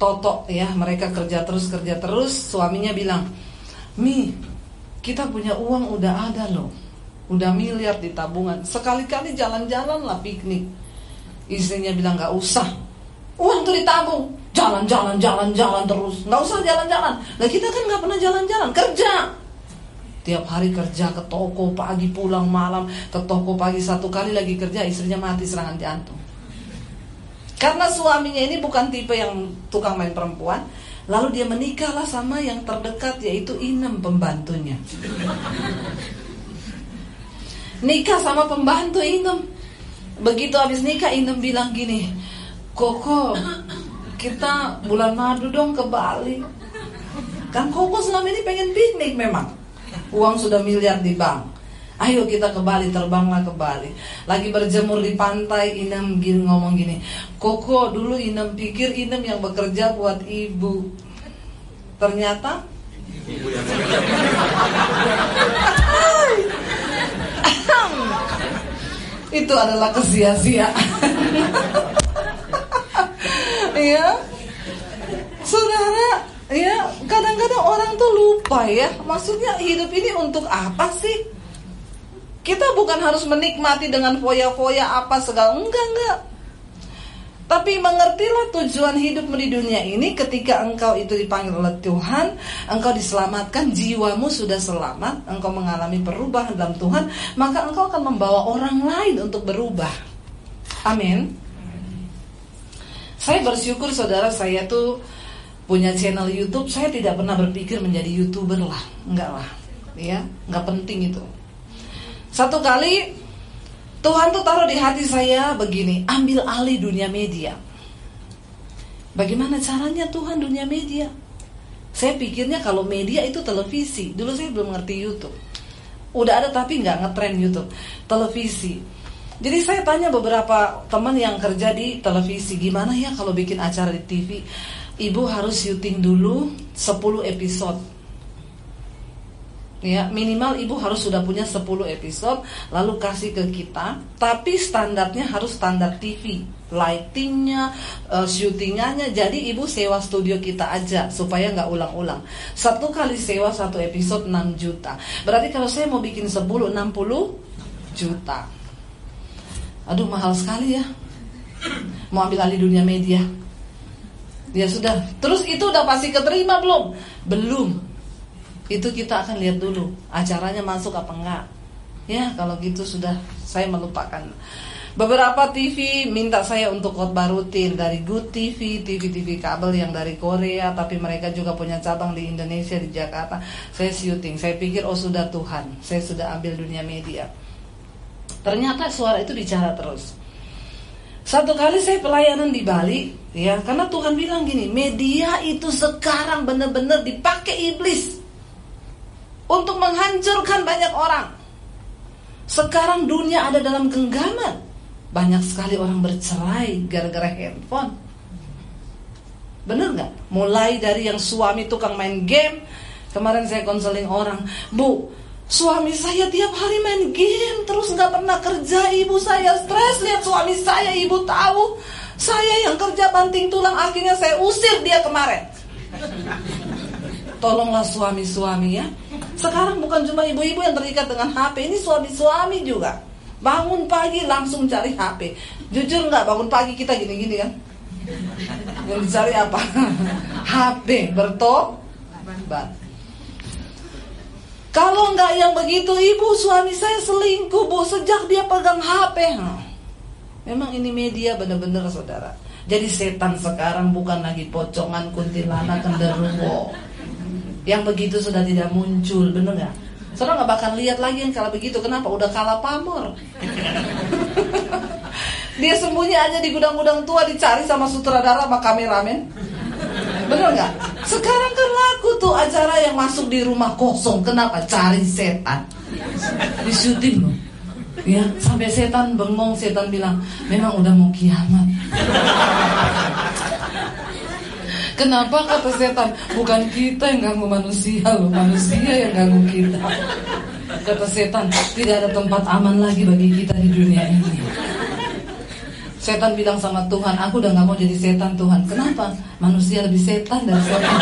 totok ya, mereka kerja terus kerja terus. Suaminya bilang, "Mi, kita punya uang udah ada loh. Udah miliar di tabungan. Sekali-kali jalan-jalan lah piknik." Istrinya bilang, "Gak usah. Uang tuh ditabung. Jalan-jalan, jalan-jalan terus. Gak usah jalan-jalan. Nah kita kan gak pernah jalan-jalan, kerja." Tiap hari kerja ke toko pagi pulang malam ke toko pagi satu kali lagi kerja istrinya mati serangan jantung. Karena suaminya ini bukan tipe yang tukang main perempuan, lalu dia menikahlah sama yang terdekat yaitu Inem pembantunya. Nikah sama pembantu Inem. Begitu habis nikah Inem bilang gini, Koko, kita bulan madu dong ke Bali. Kan Koko selama ini pengen piknik memang uang sudah miliar di bank. Ayo kita ke Bali, terbanglah ke Bali. Lagi berjemur di pantai, Inem gini ngomong gini. Koko dulu Inem pikir Inem yang bekerja buat ibu. Ternyata itu adalah kesia-sia. [laughs] Iya. Saudara, ya kadang-kadang orang tuh lupa ya maksudnya hidup ini untuk apa sih kita bukan harus menikmati dengan foya-foya apa segala enggak enggak tapi mengertilah tujuan hidup di dunia ini ketika engkau itu dipanggil oleh Tuhan, engkau diselamatkan, jiwamu sudah selamat, engkau mengalami perubahan dalam Tuhan, maka engkau akan membawa orang lain untuk berubah. Amin. Saya bersyukur saudara saya tuh punya channel YouTube, saya tidak pernah berpikir menjadi youtuber lah, enggak lah, ya, enggak penting itu. Satu kali Tuhan tuh taruh di hati saya begini, ambil alih dunia media. Bagaimana caranya Tuhan dunia media? Saya pikirnya kalau media itu televisi. Dulu saya belum ngerti YouTube. Udah ada tapi nggak ngetrend YouTube. Televisi. Jadi saya tanya beberapa teman yang kerja di televisi, gimana ya kalau bikin acara di TV? Ibu harus syuting dulu 10 episode. Ya minimal ibu harus sudah punya 10 episode lalu kasih ke kita. Tapi standarnya harus standar TV lightingnya uh, syutingannya. Jadi ibu sewa studio kita aja supaya nggak ulang-ulang. Satu kali sewa satu episode 6 juta. Berarti kalau saya mau bikin 10 60 juta. Aduh mahal sekali ya. Mau ambil alih dunia media ya sudah. Terus itu udah pasti keterima belum? Belum. Itu kita akan lihat dulu acaranya masuk apa enggak. Ya kalau gitu sudah. Saya melupakan. Beberapa TV minta saya untuk khotbah rutin. Dari Good TV TV TV kabel yang dari Korea tapi mereka juga punya cabang di Indonesia di Jakarta. Saya syuting. Saya pikir oh sudah Tuhan. Saya sudah ambil dunia media. Ternyata suara itu bicara terus satu kali saya pelayanan di Bali, ya, karena Tuhan bilang gini, media itu sekarang benar-benar dipakai iblis untuk menghancurkan banyak orang. Sekarang dunia ada dalam genggaman. Banyak sekali orang bercerai gara-gara handphone. Bener nggak? Mulai dari yang suami tukang main game. Kemarin saya konseling orang, Bu, suami saya tiap hari main game terus nggak pernah kerja. Ibu saya stres lihat suami saya. Ibu tahu saya yang kerja banting tulang akhirnya saya usir dia kemarin. Tolonglah suami-suami ya. Sekarang bukan cuma ibu-ibu yang terikat dengan HP, ini suami-suami juga. Bangun pagi langsung cari HP. Jujur nggak bangun pagi kita gini-gini kan? Yang dicari apa? [laughs] HP bertobat. Kalau nggak yang begitu ibu suami saya selingkuh bu sejak dia pegang HP. Memang ini media benar-benar saudara. Jadi setan sekarang bukan lagi pocongan kuntilanak kenderuwo yang begitu sudah tidak muncul, bener nggak? Saudara nggak bakal lihat lagi yang kalau begitu. Kenapa? Udah kalah pamor. [laughs] Dia sembunyi aja di gudang-gudang tua dicari sama sutradara sama kameramen. Bener nggak? Sekarang kan laku tuh acara yang masuk di rumah kosong. Kenapa? Cari setan. Di syuting loh. Ya, sampai setan bengong, setan bilang, memang udah mau kiamat. Kenapa kata setan? Bukan kita yang ganggu manusia loh, manusia yang ganggu kita. Kata setan, tidak ada tempat aman lagi bagi kita di dunia ini. Setan bilang sama Tuhan, aku udah gak mau jadi setan Tuhan. Kenapa? Manusia lebih setan dari setan.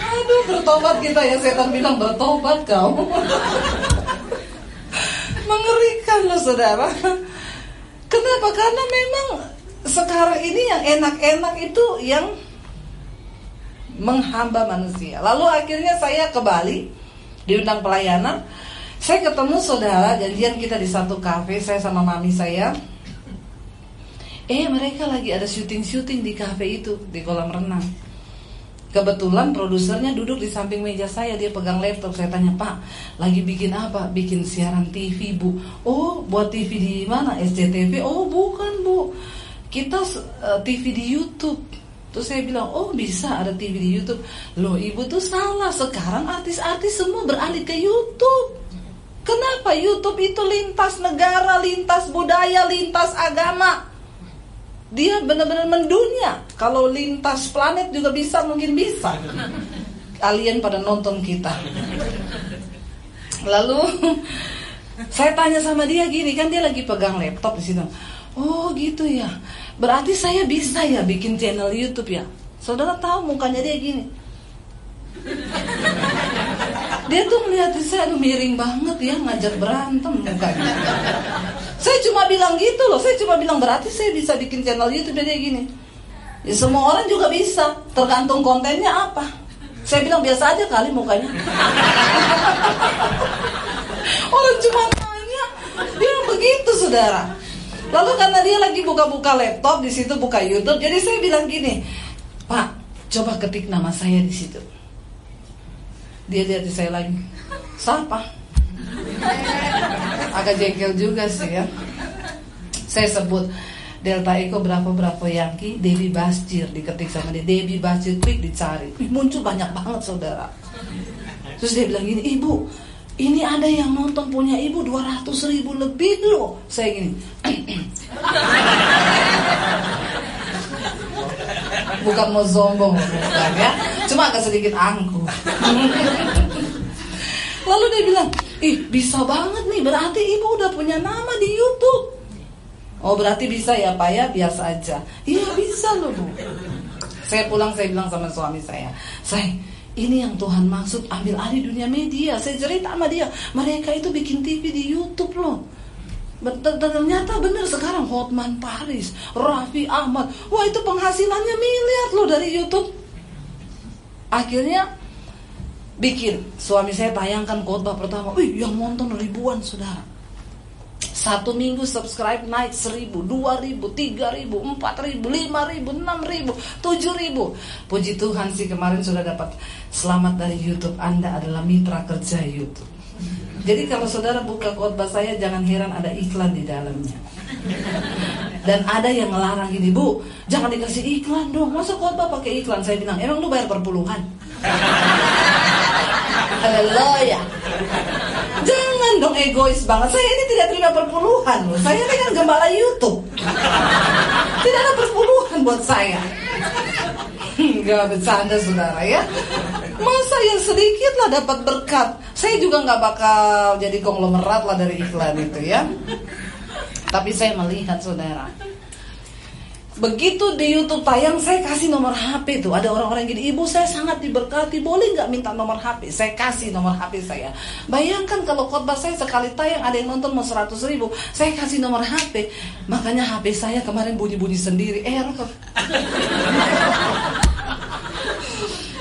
Aduh, bertobat kita ya. Setan bilang, bertobat kau. Mengerikan loh saudara. Kenapa? Karena memang sekarang ini yang enak-enak itu yang menghamba manusia. Lalu akhirnya saya ke Bali diundang pelayanan. Saya ketemu saudara janjian kita di satu kafe saya sama mami saya. Eh mereka lagi ada syuting-syuting di kafe itu di kolam renang. Kebetulan produsernya duduk di samping meja saya Dia pegang laptop Saya tanya Pak lagi bikin apa? Bikin siaran TV Bu Oh buat TV di mana? SCTV? Oh bukan Bu kita uh, TV di YouTube. Terus saya bilang, oh bisa ada TV di YouTube. Loh ibu tuh salah, sekarang artis-artis semua beralih ke YouTube. Kenapa YouTube itu lintas negara, lintas budaya, lintas agama? Dia benar-benar mendunia. Kalau lintas planet juga bisa, mungkin bisa. Alien pada nonton kita. Lalu saya tanya sama dia gini, kan dia lagi pegang laptop di situ. Oh gitu ya. Berarti saya bisa ya bikin channel YouTube ya. Saudara tahu mukanya dia gini. Dia tuh melihat saya aduh miring banget ya ngajak berantem mukanya. Saya cuma bilang gitu loh, saya cuma bilang berarti saya bisa bikin channel YouTube dia gini. Ya, semua orang juga bisa, tergantung kontennya apa. Saya bilang biasa aja kali mukanya. [laughs] orang cuma tanya, dia begitu saudara. Lalu karena dia lagi buka-buka laptop di situ buka YouTube, jadi saya bilang gini, Pak, coba ketik nama saya di situ. Dia lihat di saya lagi, siapa? Agak jengkel juga sih ya. Saya sebut Delta Eko berapa berapa Yankee, Debbie Basjir diketik sama dia, Debbie Basjir klik dicari, muncul banyak banget saudara. Terus dia bilang gini, ibu, ini ada yang nonton punya ibu 200 ribu lebih loh. Saya gini. [clears throat] Bukan mau sombong ya. Cuma agak sedikit angkuh. Lalu dia bilang, ih bisa banget nih, berarti ibu udah punya nama di Youtube. Oh berarti bisa ya Pak ya, biasa aja. Iya bisa loh Bu. Saya pulang saya bilang sama suami saya, saya ini yang Tuhan maksud ambil alih dunia media. Saya cerita sama dia, mereka itu bikin TV di YouTube loh. Ternyata benar sekarang Hotman Paris, Raffi Ahmad, wah itu penghasilannya miliar loh dari YouTube. Akhirnya bikin suami saya tayangkan khotbah pertama, wih yang nonton ribuan saudara. Satu minggu subscribe naik seribu, dua ribu, tiga ribu, empat ribu, lima ribu, enam ribu, tujuh ribu. Puji Tuhan sih kemarin sudah dapat selamat dari YouTube. Anda adalah mitra kerja YouTube. Jadi kalau saudara buka khotbah saya jangan heran ada iklan di dalamnya. Dan ada yang melarang ini bu, jangan dikasih iklan dong. Masa khotbah pakai iklan? Saya bilang, emang lu bayar perpuluhan? Haleluya. Jangan dong egois banget. Saya ini tidak terima perpuluhan loh. Saya ini kan gembala YouTube. Tidak ada perpuluhan buat saya. Enggak bercanda saudara ya. Masa yang sedikit lah dapat berkat. Saya juga nggak bakal jadi konglomerat lah dari iklan itu ya. Tapi saya melihat saudara. Begitu di YouTube tayang saya kasih nomor HP tuh. Ada orang-orang gini Ibu saya sangat diberkati. Boleh nggak minta nomor HP Saya kasih nomor HP saya. Bayangkan kalau khotbah saya sekali tayang Ada yang nonton mau 100 ribu Saya kasih nomor HP Makanya HP saya kemarin bunyi-bunyi sendiri. Error [laughs]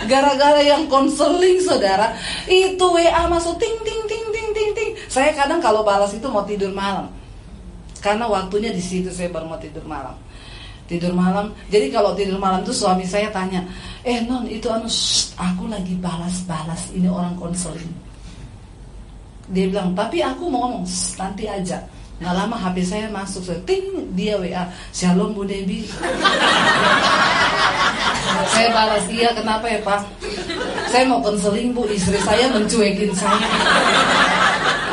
Gara-gara yang konseling saudara Itu WA masuk ting ting ting ting ting ting. Saya kadang kalau balas itu mau tidur malam Karena waktunya di situ saya baru mau tidur malam. Tidur malam. Jadi kalau tidur malam tuh suami saya tanya Eh non itu anu Aku lagi balas-balas Ini orang konseling. Dia bilang tapi aku mau ngomong Nanti aja. Nggak lama HP saya masuk saya, Ting dia WA Shalom Bu Debi. [laughs] Saya balas iya kenapa ya Pak? Saya mau konseling Bu. Istri saya mencuekin saya.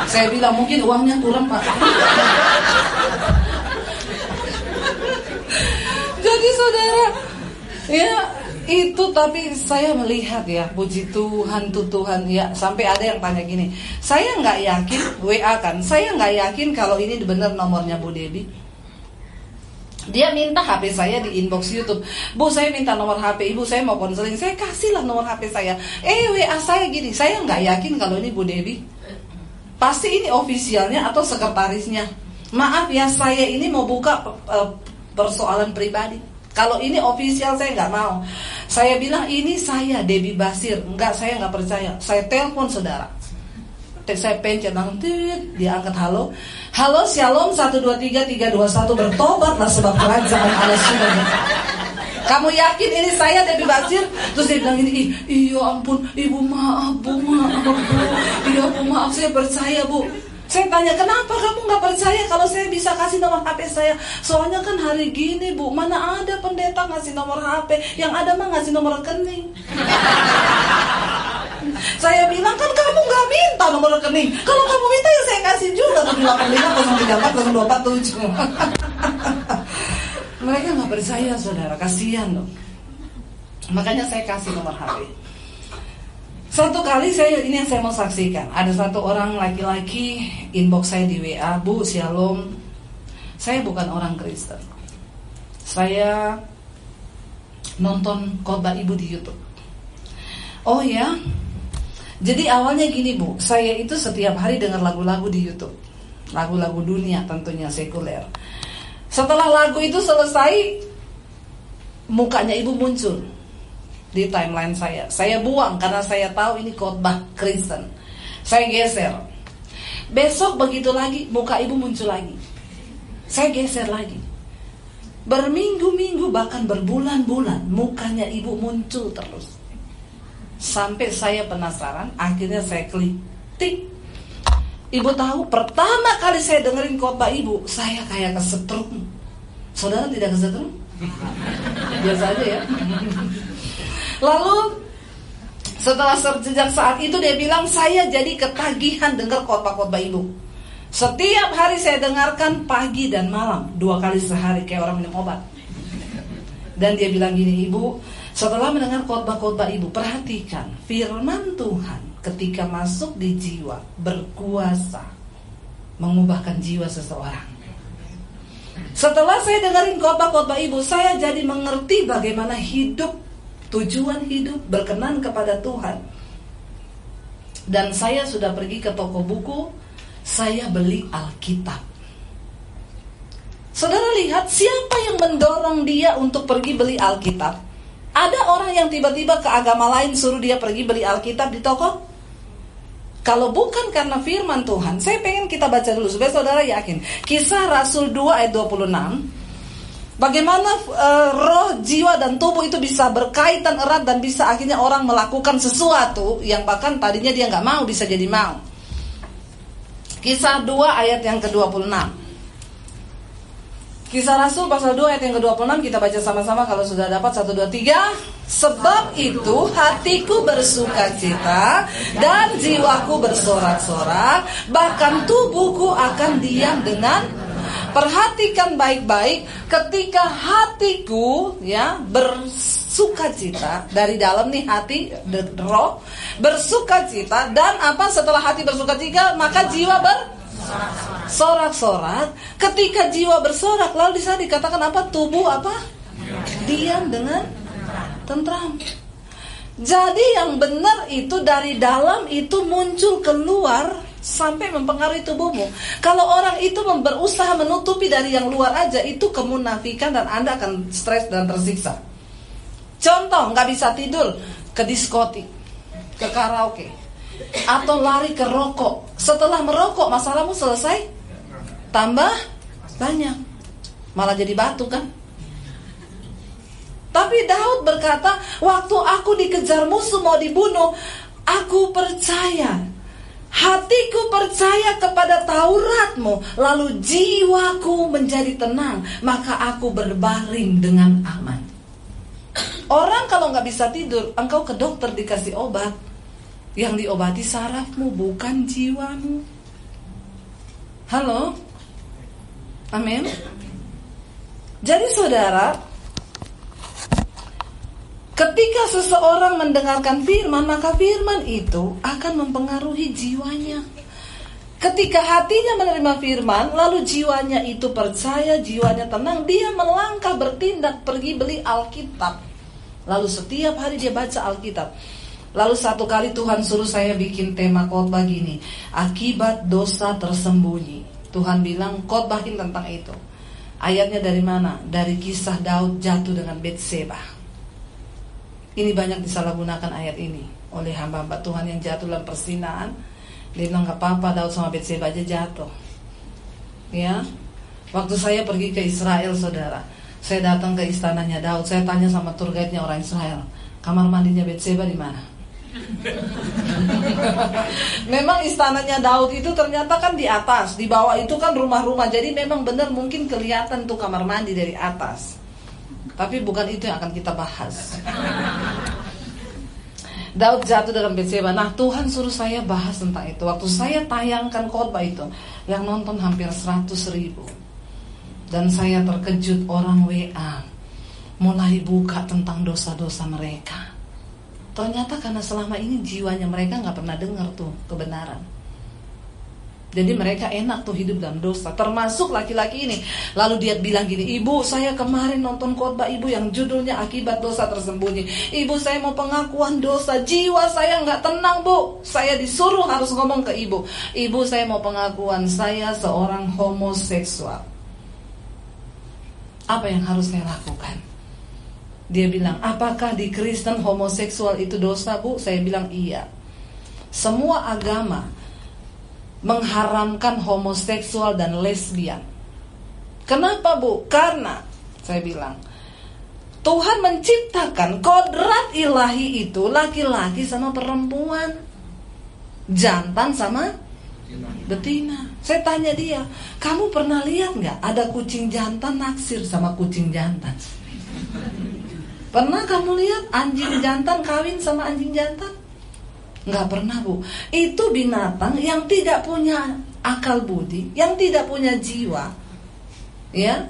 Saya bilang mungkin uangnya kurang Pak Jadi saudara. Ya itu tapi saya melihat ya puji Tuhan tuh Tuhan ya sampai ada yang tanya gini saya nggak yakin WA kan saya nggak yakin kalau ini benar nomornya Bu Debi. Dia minta HP saya di inbox YouTube. Bu saya minta nomor HP ibu saya mau konseling saya kasihlah nomor HP saya. Eh WA saya gini saya nggak yakin kalau ini Bu Debi. Pasti ini ofisialnya atau sekretarisnya. Maaf ya saya ini mau buka uh, persoalan pribadi kalau ini official saya nggak mau. Saya bilang ini saya Debbie Basir. Enggak, saya nggak percaya. Saya telepon saudara. Saya pencet nanti dia angkat halo. Halo Shalom 123321 bertobatlah sebab kerajaan Allah sudah. Kamu yakin ini saya Debbie Basir? Terus dia bilang ini, iya ampun, ibu maaf bu, maaf bu, iya bu maaf saya percaya bu. Saya tanya, kenapa kamu nggak percaya kalau saya bisa kasih nomor HP saya? Soalnya kan hari gini bu, mana ada pendeta ngasih nomor HP? Yang ada mah ngasih nomor rekening. [laughs] saya bilang kan kamu nggak minta nomor rekening. Kalau kamu minta ya saya kasih juga ke 85 [laughs] Mereka nggak percaya saudara, kasihan loh. Makanya saya kasih nomor HP. Satu kali saya ini yang saya mau saksikan. Ada satu orang laki-laki inbox saya di WA, Bu Shalom. Saya bukan orang Kristen. Saya nonton khotbah ibu di YouTube. Oh ya, jadi awalnya gini bu, saya itu setiap hari dengar lagu-lagu di YouTube, lagu-lagu dunia tentunya sekuler. Setelah lagu itu selesai, mukanya ibu muncul di timeline saya. Saya buang karena saya tahu ini khotbah Kristen. Saya geser. Besok begitu lagi muka ibu muncul lagi. Saya geser lagi. Berminggu-minggu bahkan berbulan-bulan mukanya ibu muncul terus. Sampai saya penasaran, akhirnya saya klik tik. Ibu tahu pertama kali saya dengerin khotbah ibu, saya kayak kesetrum. Saudara tidak kesetrum? Biasa aja ya. Lalu setelah sejak saat itu dia bilang saya jadi ketagihan dengar khotbah-khotbah ibu. Setiap hari saya dengarkan pagi dan malam dua kali sehari kayak orang minum obat. Dan dia bilang gini ibu, Setelah mendengar khotbah-khotbah ibu, perhatikan firman Tuhan ketika masuk di jiwa berkuasa mengubahkan jiwa seseorang. Setelah saya dengerin khotbah-khotbah ibu, saya jadi mengerti bagaimana hidup, tujuan hidup berkenan kepada Tuhan. Dan saya sudah pergi ke toko buku, saya beli Alkitab. Saudara lihat siapa yang mendorong dia untuk pergi beli Alkitab? Ada orang yang tiba-tiba ke agama lain suruh dia pergi beli Alkitab di toko? Kalau bukan karena firman Tuhan, saya pengen kita baca dulu supaya saudara yakin. Kisah Rasul 2 ayat 26. Bagaimana uh, roh, jiwa dan tubuh itu bisa berkaitan erat dan bisa akhirnya orang melakukan sesuatu yang bahkan tadinya dia nggak mau bisa jadi mau. Kisah 2 ayat yang ke-26. Kisah Rasul pasal 2 ayat yang ke-26 kita baca sama-sama kalau sudah dapat 1 2 3. Sebab itu hatiku bersuka cita dan jiwaku bersorak-sorak, bahkan tubuhku akan diam dengan perhatikan baik-baik ketika hatiku ya bersuka cita dari dalam nih hati roh bersuka cita dan apa setelah hati bersuka cita maka jiwa ber sorak-sorak. Ketika jiwa bersorak, lalu di sana dikatakan apa? Tubuh apa? Diam dengan tentram. Jadi yang benar itu dari dalam itu muncul keluar sampai mempengaruhi tubuhmu. Kalau orang itu berusaha menutupi dari yang luar aja itu kemunafikan dan Anda akan stres dan tersiksa. Contoh, nggak bisa tidur ke diskotik, ke karaoke, atau lari ke rokok. Setelah merokok masalahmu selesai? Tambah banyak. Malah jadi batu kan? Tapi Daud berkata, waktu aku dikejar musuh mau dibunuh, aku percaya. Hatiku percaya kepada Tauratmu, lalu jiwaku menjadi tenang, maka aku berbaring dengan aman. Orang kalau nggak bisa tidur, engkau ke dokter dikasih obat, yang diobati sarafmu bukan jiwamu. Halo? Amin. Jadi saudara, ketika seseorang mendengarkan firman, maka firman itu akan mempengaruhi jiwanya. Ketika hatinya menerima firman, lalu jiwanya itu percaya, jiwanya tenang, dia melangkah bertindak pergi beli Alkitab. Lalu setiap hari dia baca Alkitab. Lalu satu kali Tuhan suruh saya bikin tema khotbah gini, akibat dosa tersembunyi. Tuhan bilang khotbahin tentang itu. Ayatnya dari mana? Dari kisah Daud jatuh dengan Betseba. Ini banyak disalahgunakan ayat ini oleh hamba-hamba Tuhan yang jatuh dalam persinaan. Dia bilang gak apa-apa Daud sama Betseba aja jatuh. Ya, waktu saya pergi ke Israel, saudara, saya datang ke istananya Daud. Saya tanya sama tour guide-nya orang Israel, kamar mandinya Betseba di mana? [laughs] memang istananya Daud itu ternyata kan di atas, di bawah itu kan rumah-rumah. Jadi memang benar mungkin kelihatan tuh kamar mandi dari atas. Tapi bukan itu yang akan kita bahas. Daud jatuh dalam Betseba. Nah Tuhan suruh saya bahas tentang itu. Waktu saya tayangkan khotbah itu, yang nonton hampir 100 ribu. Dan saya terkejut orang WA mulai buka tentang dosa-dosa mereka. Ternyata karena selama ini jiwanya mereka nggak pernah dengar tuh kebenaran. Jadi mereka enak tuh hidup dalam dosa. Termasuk laki-laki ini. Lalu dia bilang gini Ibu saya kemarin nonton khotbah ibu yang judulnya Akibat dosa tersembunyi. Ibu saya mau pengakuan dosa. Jiwa saya nggak tenang bu. Saya disuruh harus ngomong ke ibu. Ibu saya mau pengakuan. Saya seorang homoseksual. Apa yang harus saya lakukan? Dia bilang, apakah di Kristen homoseksual itu dosa bu? Saya bilang iya. Semua agama mengharamkan homoseksual dan lesbian. Kenapa bu? Karena saya bilang Tuhan menciptakan kodrat ilahi itu laki-laki sama perempuan, jantan sama betina. Saya tanya dia, kamu pernah lihat nggak ada kucing jantan naksir sama kucing jantan? Pernah kamu lihat anjing jantan kawin sama anjing jantan? Nggak pernah bu. Itu binatang yang tidak punya akal budi, yang tidak punya jiwa. Ya,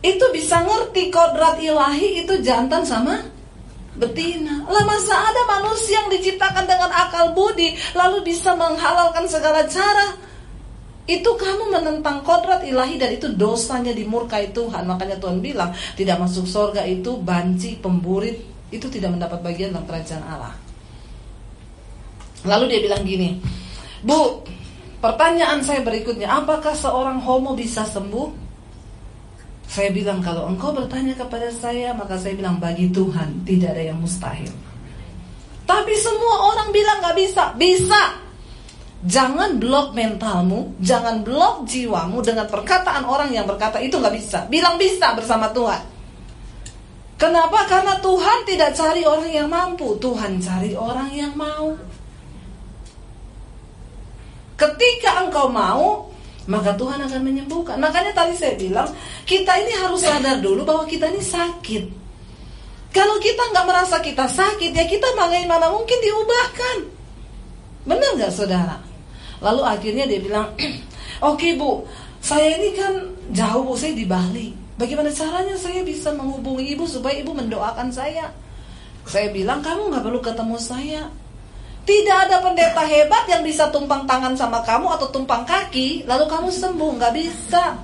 itu bisa ngerti kodrat ilahi itu jantan sama betina. Lah masa ada manusia yang diciptakan dengan akal budi lalu bisa menghalalkan segala cara? Itu kamu menentang kodrat ilahi dan itu dosanya dimurkai Tuhan. Makanya Tuhan bilang tidak masuk surga itu banci, pemburit, itu tidak mendapat bagian dalam kerajaan Allah. Lalu dia bilang gini, Bu, pertanyaan saya berikutnya, apakah seorang homo bisa sembuh? Saya bilang kalau engkau bertanya kepada saya maka saya bilang bagi Tuhan tidak ada yang mustahil. Tapi semua orang bilang gak bisa, bisa. Jangan blok mentalmu, jangan blok jiwamu dengan perkataan orang yang berkata itu gak bisa. Bilang bisa bersama Tuhan. Kenapa? Karena Tuhan tidak cari orang yang mampu, Tuhan cari orang yang mau. Ketika engkau mau, maka Tuhan akan menyembuhkan. Makanya tadi saya bilang, kita ini harus sadar dulu bahwa kita ini sakit. Kalau kita nggak merasa kita sakit, ya kita bagaimana mungkin diubahkan. Benar nggak saudara? Lalu akhirnya dia bilang, [clears throat] oke bu, saya ini kan jauh bu, saya di Bali. Bagaimana caranya saya bisa menghubungi ibu supaya ibu mendoakan saya? Saya bilang kamu nggak perlu ketemu saya. Tidak ada pendeta hebat yang bisa tumpang tangan sama kamu atau tumpang kaki, lalu kamu sembuh, nggak bisa.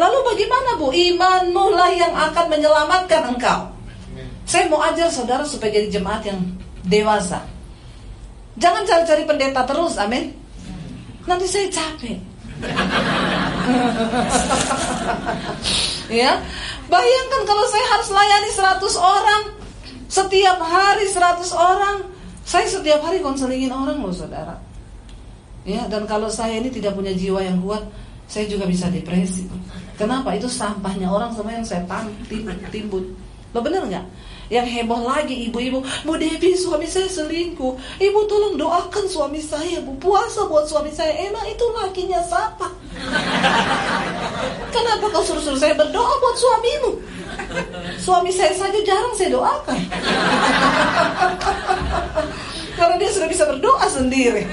Lalu bagaimana bu? Imanmu lah yang akan menyelamatkan engkau. Saya mau ajar saudara supaya jadi jemaat yang dewasa. Jangan cari-cari pendeta terus, amin. Nanti saya capek. [laughs] ya, bayangkan kalau saya harus layani 100 orang setiap hari 100 orang saya setiap hari konselingin orang loh saudara. Ya, dan kalau saya ini tidak punya jiwa yang kuat, saya juga bisa depresi. Kenapa? Itu sampahnya orang semua yang saya timbun. timbun. Lo bener nggak? Yang heboh lagi ibu-ibu, Bu Devi suami saya selingkuh. Ibu tolong doakan suami saya, Bu puasa buat suami saya. Emang itu lakinya siapa? Kenapa kau suruh-suruh saya berdoa buat suamimu? Suami saya saja jarang saya doakan. Karena dia sudah bisa berdoa sendiri.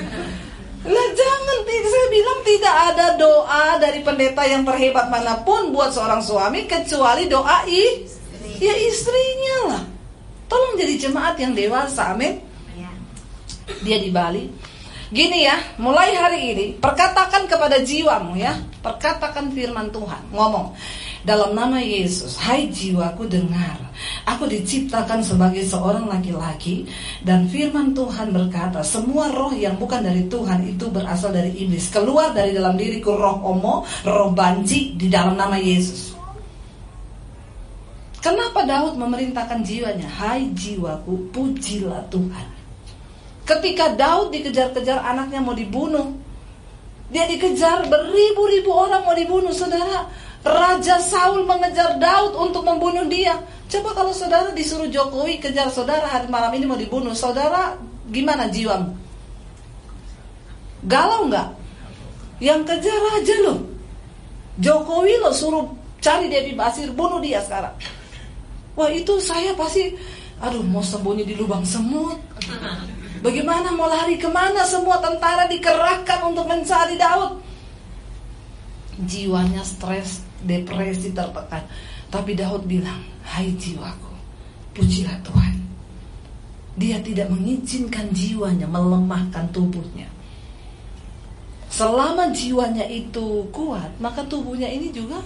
Lah jangan, saya bilang tidak ada doa dari pendeta yang terhebat mana pun buat seorang suami kecuali doa i, ya istrinya lah. Tolong jadi jemaat yang dewasa, amin. Ya. Dia di Bali. Gini ya, mulai hari ini perkatakan kepada jiwamu ya, perkatakan firman Tuhan, ngomong dalam nama Yesus, hai jiwaku dengar, aku diciptakan sebagai seorang laki-laki dan firman Tuhan berkata, semua roh yang bukan dari Tuhan itu berasal dari iblis, keluar dari dalam diriku roh omo, roh banci di dalam nama Yesus. Kenapa Daud memerintahkan jiwanya? Hai jiwaku, pujilah Tuhan. Ketika Daud dikejar-kejar anaknya mau dibunuh, dia dikejar beribu-ribu orang mau dibunuh, saudara. Raja Saul mengejar Daud untuk membunuh dia. Coba kalau saudara disuruh Jokowi kejar saudara hari malam ini mau dibunuh, saudara gimana jiwamu? Galau nggak? Yang kejar raja loh. Jokowi lo suruh cari Devi Basir, bunuh dia sekarang. Wah itu saya pasti, aduh mau sembunyi di lubang semut. Bagaimana mau lari ke mana semua tentara dikerahkan untuk mencari Daud? Jiwanya stres, depresi tertekan. Tapi Daud bilang, hai jiwaku, pujilah Tuhan. Dia tidak mengizinkan jiwanya melemahkan tubuhnya. Selama jiwanya itu kuat, maka tubuhnya ini juga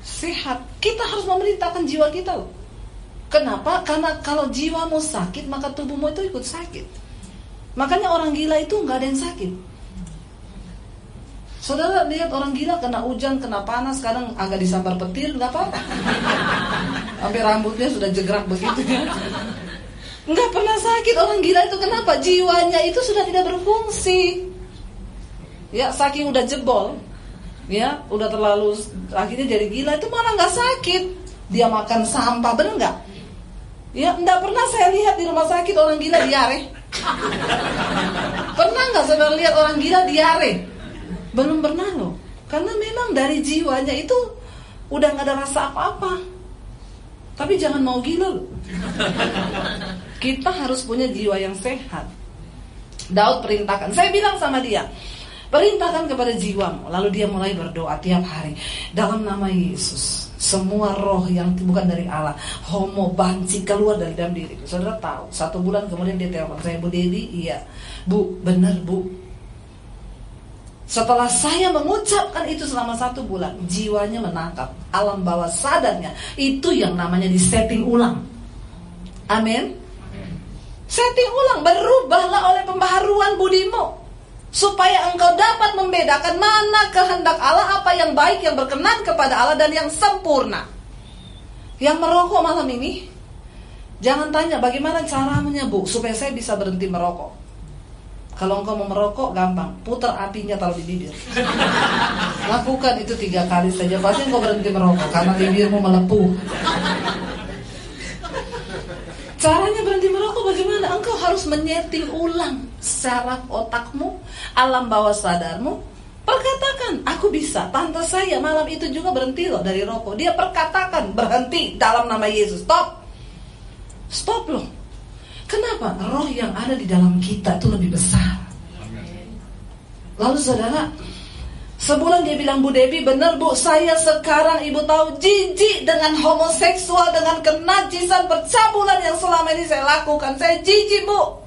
sehat. Kita harus memerintahkan jiwa kita loh. Kenapa? Karena kalau jiwamu sakit, maka tubuhmu itu ikut sakit. Makanya orang gila itu nggak ada yang sakit. Saudara lihat orang gila kena hujan, kena panas, kadang agak disambar petir, nggak apa-apa. [laughs] Sampai rambutnya sudah jegrak begitu ya. Nggak pernah sakit orang gila itu kenapa? Jiwanya itu sudah tidak berfungsi. Ya saking udah jebol, ya udah terlalu akhirnya jadi gila itu malah nggak sakit. Dia makan sampah, bener nggak? Ya, nggak pernah saya lihat di rumah sakit orang gila diare. Pernah nggak saya lihat orang gila diare? Belum pernah loh. Karena memang dari jiwanya itu udah nggak ada rasa apa-apa. Tapi jangan mau gila loh. Kita harus punya jiwa yang sehat. Daud perintahkan. Saya bilang sama dia, perintahkan kepada jiwamu. Lalu dia mulai berdoa tiap hari. Dalam nama Yesus. semua roh yang bukan dari Allah homo banci keluar dari dalam diri saudara tahu satu bulan kemudian dia telepon saya Bu Dedi iya. Bu benar Bu. Setelah saya mengucapkan itu selama satu bulan jiwanya menangkap. Alam bawah sadarnya. Itu yang namanya disetting ulang. Amin. Setting ulang berubahlah oleh pembaharuan budimu supaya engkau dapat membedakan mana kehendak Allah, apa yang baik, yang berkenan kepada Allah dan yang sempurna. Yang merokok malam ini, jangan tanya bagaimana caranya bu supaya saya bisa berhenti merokok. Kalau engkau mau merokok gampang, putar apinya taruh di bibir. Lakukan itu tiga kali saja, pasti engkau berhenti merokok karena bibirmu melepuh. Caranya berhenti merokok bagaimana? Engkau harus menyeting ulang secara otakmu, alam bawah sadarmu. Perkatakan, aku bisa. Tante saya malam itu juga berhenti loh dari rokok. Dia perkatakan berhenti dalam nama Yesus. Stop. Stop loh. Kenapa? Roh yang ada di dalam kita itu lebih besar. Lalu saudara, Sebulan dia bilang Bu Devi benar Bu. Saya sekarang ibu tahu jijik dengan homoseksual dengan kenajisan percabulan yang selama ini saya lakukan. Saya jijik Bu.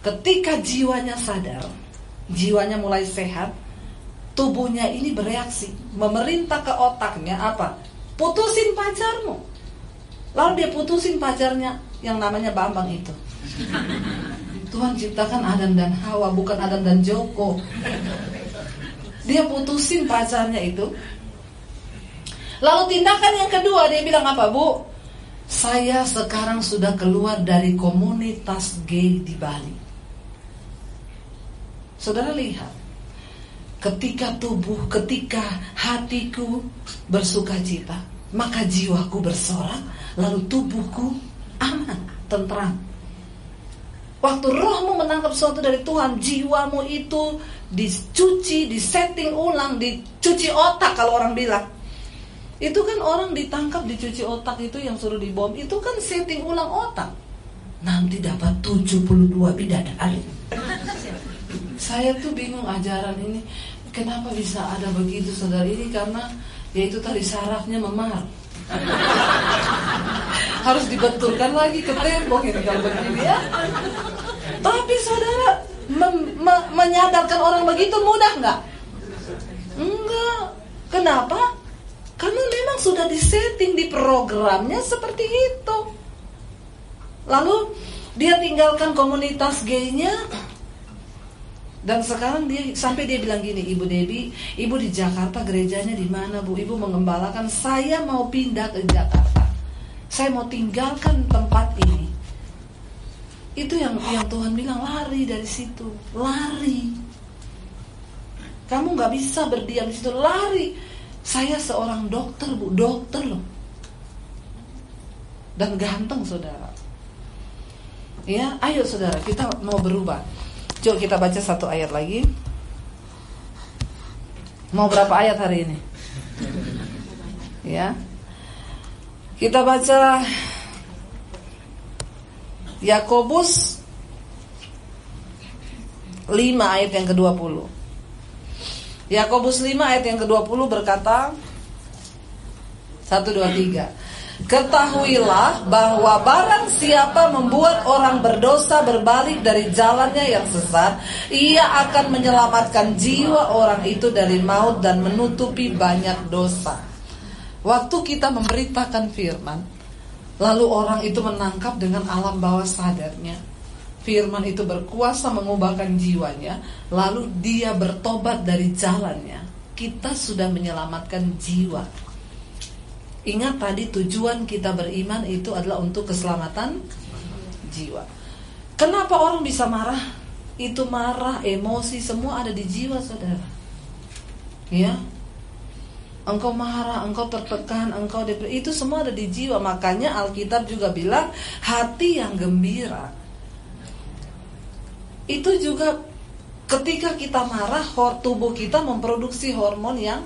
Ketika jiwanya sadar Jiwanya mulai sehat Tubuhnya ini bereaksi Memerintah ke otaknya apa? Putusin pacarmu. Lalu dia putusin pacarnya Yang namanya Bambang itu. Tuhan ciptakan Adam dan Hawa Bukan Adam dan Joko dia putusin pacarnya itu. Lalu tindakan yang kedua dia bilang apa bu? Saya sekarang sudah keluar dari komunitas gay di Bali. Saudara lihat, ketika tubuh, ketika hatiku bersuka cita, maka jiwaku bersorak, lalu tubuhku aman, tentram. Waktu rohmu menangkap sesuatu dari Tuhan, jiwamu itu dicuci, disetting ulang, dicuci otak kalau orang bilang. Itu kan orang ditangkap dicuci otak itu yang suruh dibom, itu kan setting ulang otak. Nanti dapat 72 bidadari. [laughs] Saya tuh bingung ajaran ini, kenapa bisa ada begitu saudara ini karena yaitu tadi sarafnya memar. [laughs] Harus dibetulkan lagi ke tembok ini kalau begini ya. Tapi saudara me menyadarkan orang begitu mudah nggak? Enggak. Kenapa? Karena memang sudah disetting di programnya seperti itu. Lalu dia tinggalkan komunitas gaynya dan sekarang dia sampai dia bilang gini, Ibu Debi, Ibu di Jakarta gerejanya di mana Bu? Ibu mengembalakan, saya mau pindah ke Jakarta. Saya mau tinggalkan tempat ini. Itu yang yang Tuhan bilang lari dari situ, lari. Kamu nggak bisa berdiam di situ, lari. Saya seorang dokter Bu, dokter loh. Dan ganteng saudara. Ya, ayo saudara, kita mau berubah. Coba kita baca satu ayat lagi. Mau berapa ayat hari ini? Ya. Kita baca Yakobus 5 ayat yang ke-20. Yakobus 5 ayat yang ke-20 berkata 1 2 3. Ketahuilah bahwa barang siapa membuat orang berdosa berbalik dari jalannya yang sesat, ia akan menyelamatkan jiwa orang itu dari maut dan menutupi banyak dosa. Waktu kita memberitakan firman, lalu orang itu menangkap dengan alam bawah sadarnya. Firman itu berkuasa mengubahkan jiwanya, lalu dia bertobat dari jalannya. Kita sudah menyelamatkan jiwa Ingat tadi tujuan kita beriman itu adalah untuk keselamatan jiwa. Kenapa orang bisa marah? Itu marah, emosi semua ada di jiwa saudara. Ya, engkau marah, engkau tertekan, engkau depresi, itu semua ada di jiwa. Makanya Alkitab juga bilang hati yang gembira. Itu juga ketika kita marah, tubuh kita memproduksi hormon yang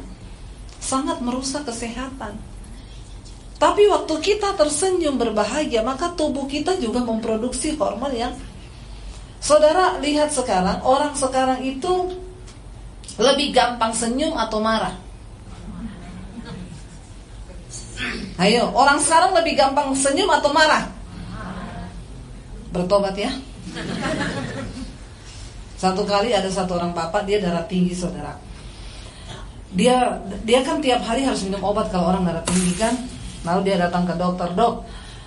sangat merusak kesehatan. Tapi waktu kita tersenyum berbahagia, maka tubuh kita juga memproduksi hormon yang Saudara lihat sekarang, orang sekarang itu lebih gampang senyum atau marah? Ayo, orang sekarang lebih gampang senyum atau marah? Bertobat ya. Satu kali ada satu orang papa dia darah tinggi saudara. Dia dia kan tiap hari harus minum obat kalau orang darah tinggi kan. Lalu dia datang ke dokter dok,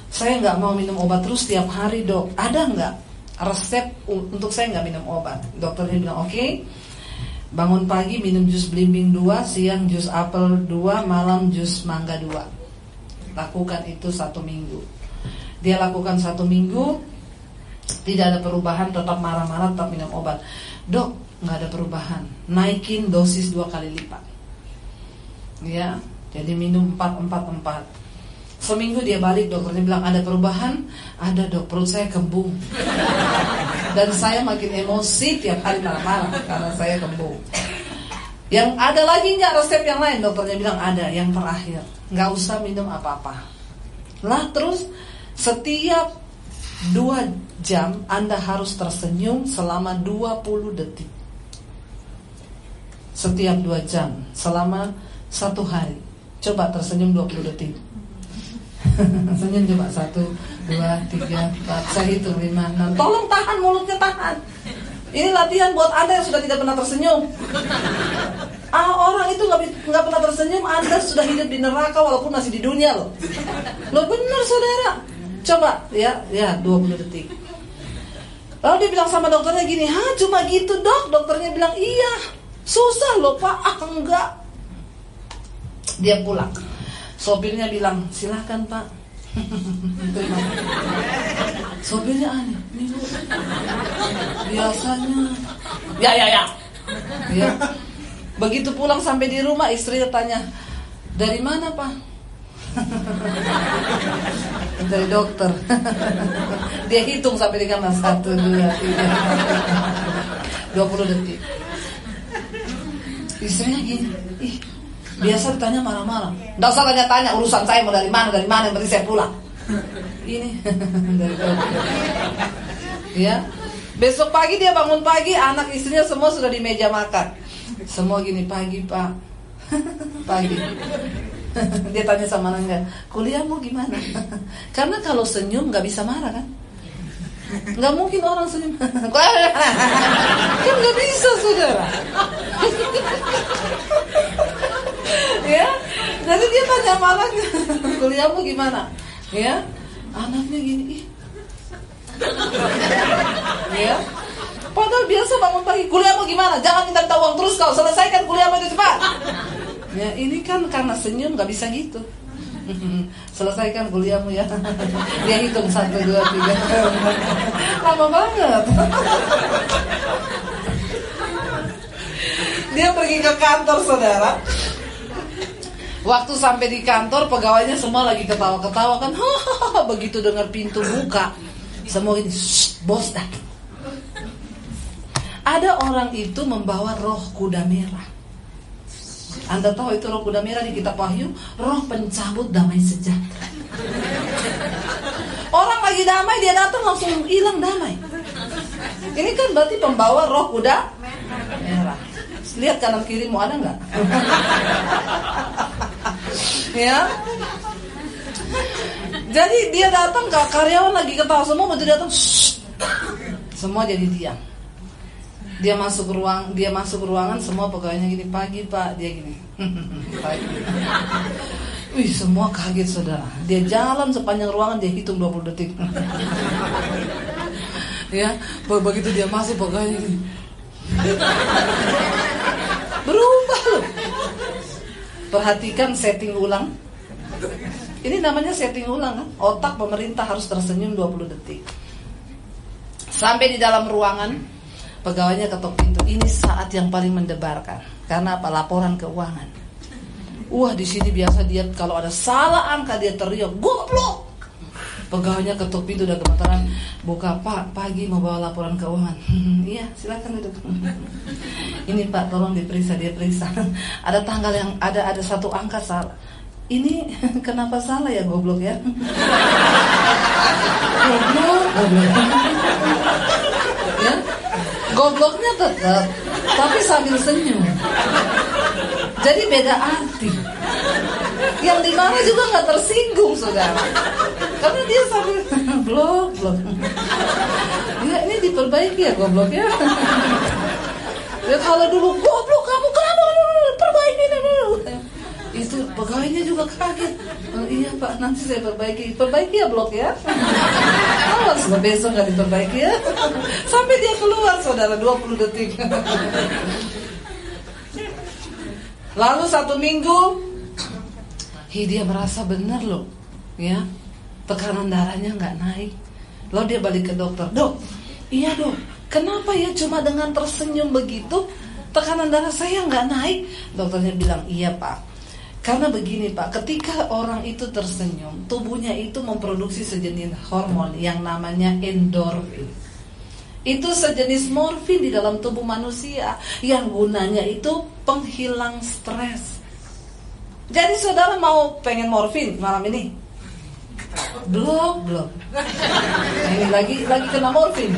saya nggak mau minum obat terus tiap hari dok. Ada nggak resep untuk saya nggak minum obat? Dokternya bilang oke. Okay, bangun pagi minum jus belimbing 2, siang jus apel 2, malam jus mangga 2 lakukan itu satu minggu. Dia lakukan satu minggu tidak ada perubahan tetap marah-marah tetap minum obat. Dok nggak ada perubahan. Naikin dosis dua kali lipat. Ya jadi minum empat empat empat. Seminggu dia balik dokternya bilang ada perubahan? Ada dok. Perut saya kembung. [laughs] Dan saya makin emosi tiap hari marah-marah karena saya kembung. Yang ada lagi nggak resep yang lain? Dokternya bilang ada. Yang terakhir nggak usah minum apa-apa. Lah terus setiap dua jam Anda harus tersenyum selama 20 detik. Setiap dua jam selama satu hari. Coba tersenyum 20 detik. [laughs] Senyum coba satu, dua, tiga, empat. Saya hitung lima, enam. Tolong tahan mulutnya tahan. Ini latihan buat anda yang sudah tidak pernah tersenyum. Ah, orang itu nggak pernah tersenyum, Anda sudah hidup di neraka walaupun masih di dunia loh. Lo benar saudara. Coba ya, ya 20 detik. Lalu dia bilang sama dokternya gini, "Hah, cuma gitu, Dok?" Dokternya bilang, "Iya. Susah loh, Pak." Ah, enggak. Dia pulang. Sopirnya bilang, "Silahkan, Pak." [laughs] Sopirnya aneh. Biasanya. Ya, ya, ya. Ya. Begitu pulang sampai di rumah istri tanya, dari mana pak? [laughs] dari dokter. [laughs] Dia hitung sampai di kamar satu, dua, tiga, [laughs] dua puluh detik. Istrinya gini, ih, biasa ditanya marah-marah. Tidak usah tanya-tanya urusan saya mau dari mana, dari mana, yang saya pulang. Ini dari dokter. Ya, besok pagi dia bangun pagi, anak istrinya semua sudah di meja makan. Semua gini pagi pak. [laughs] Pagi. [laughs] Dia tanya sama Nangga Kuliahmu gimana? [laughs] Karena kalau senyum gak bisa marah kan? Gak mungkin orang senyum. Kan gak bisa saudara. Ya? Jadi dia tanya sama anaknya Kuliahmu gimana? Ya? Anaknya gini Ya Padahal biasa bangun pagi, kuliahmu gimana? Jangan minta uang terus kau selesaikan kuliahmu itu cepat. Ya ini kan karena senyum nggak bisa gitu. [laughs] Selesaikan kuliahmu ya. [laughs] Dia hitung satu dua tiga. [laughs] Lama banget. Dia pergi ke kantor saudara. Waktu sampai di kantor pegawainya semua lagi ketawa-ketawa kan. Begitu dengar pintu buka, semua ini bos dah ada orang itu membawa roh kuda merah. Anda tahu itu roh kuda merah di kitab Wahyu, roh pencabut damai sejahtera. Orang lagi damai dia datang langsung hilang damai. Ini kan berarti pembawa roh kuda merah. Lihat kanan kirimu ada nggak? [laughs] ya. Jadi dia datang ke karyawan lagi ketawa semua betul datang. Semua jadi diam dia masuk ruang dia masuk ruangan semua pegawainya gini pagi pak. Dia gini [laughs] pagi. Wih semua kaget saudara. Dia jalan sepanjang ruangan dia hitung 20 detik. [laughs] Ya begitu dia masuk pegawainya gini. Berubah loh. Perhatikan setting ulang. Ini namanya setting ulang kan? Otak pemerintah harus tersenyum 20 detik. Sampai di dalam ruangan Pegawainya ketok pintu. Ini saat yang paling mendebarkan. Karena apa? Laporan keuangan. Wah di sini biasa dia kalau ada salah angka dia teriak goblok. Pegawainya ketuk pintu udah gemetaran buka pak pagi mau bawa laporan keuangan. [laughs] Iya silakan duduk. [laughs] Ini pak tolong diperiksa dia periksa. [laughs] ada tanggal yang ada ada satu angka salah. Ini kenapa salah ya goblok ya? goblok, goblok. Ya, Gobloknya tetap, tapi sambil senyum. Jadi beda arti. yang dimarah juga nggak tersinggung saudara karena dia sambil [laughs] blok blok ya ini diperbaiki ya goblok ya kalau dulu goblok kamu kenapa perbaiki dulu itu pegawainya juga kaget. Oh, iya pak nanti saya perbaiki. Perbaiki ya blok ya? Awas lo besok nggak diperbaiki ya? Sampai dia keluar saudara 20 detik. Lalu satu minggu hi dia merasa benar loh ya? Tekanan darahnya nggak naik. Lalu dia balik ke dokter. Dok iya dok. Kenapa ya cuma dengan tersenyum begitu tekanan darah saya nggak naik? Dokternya bilang iya pak karena begini Pak, ketika orang itu tersenyum, tubuhnya itu memproduksi sejenis hormon yang namanya endorfin. Itu sejenis morfin di dalam tubuh manusia yang gunanya itu penghilang stres. Jadi saudara mau pengen morfin malam ini? Belum, belum. Ini lagi lagi kena morfin.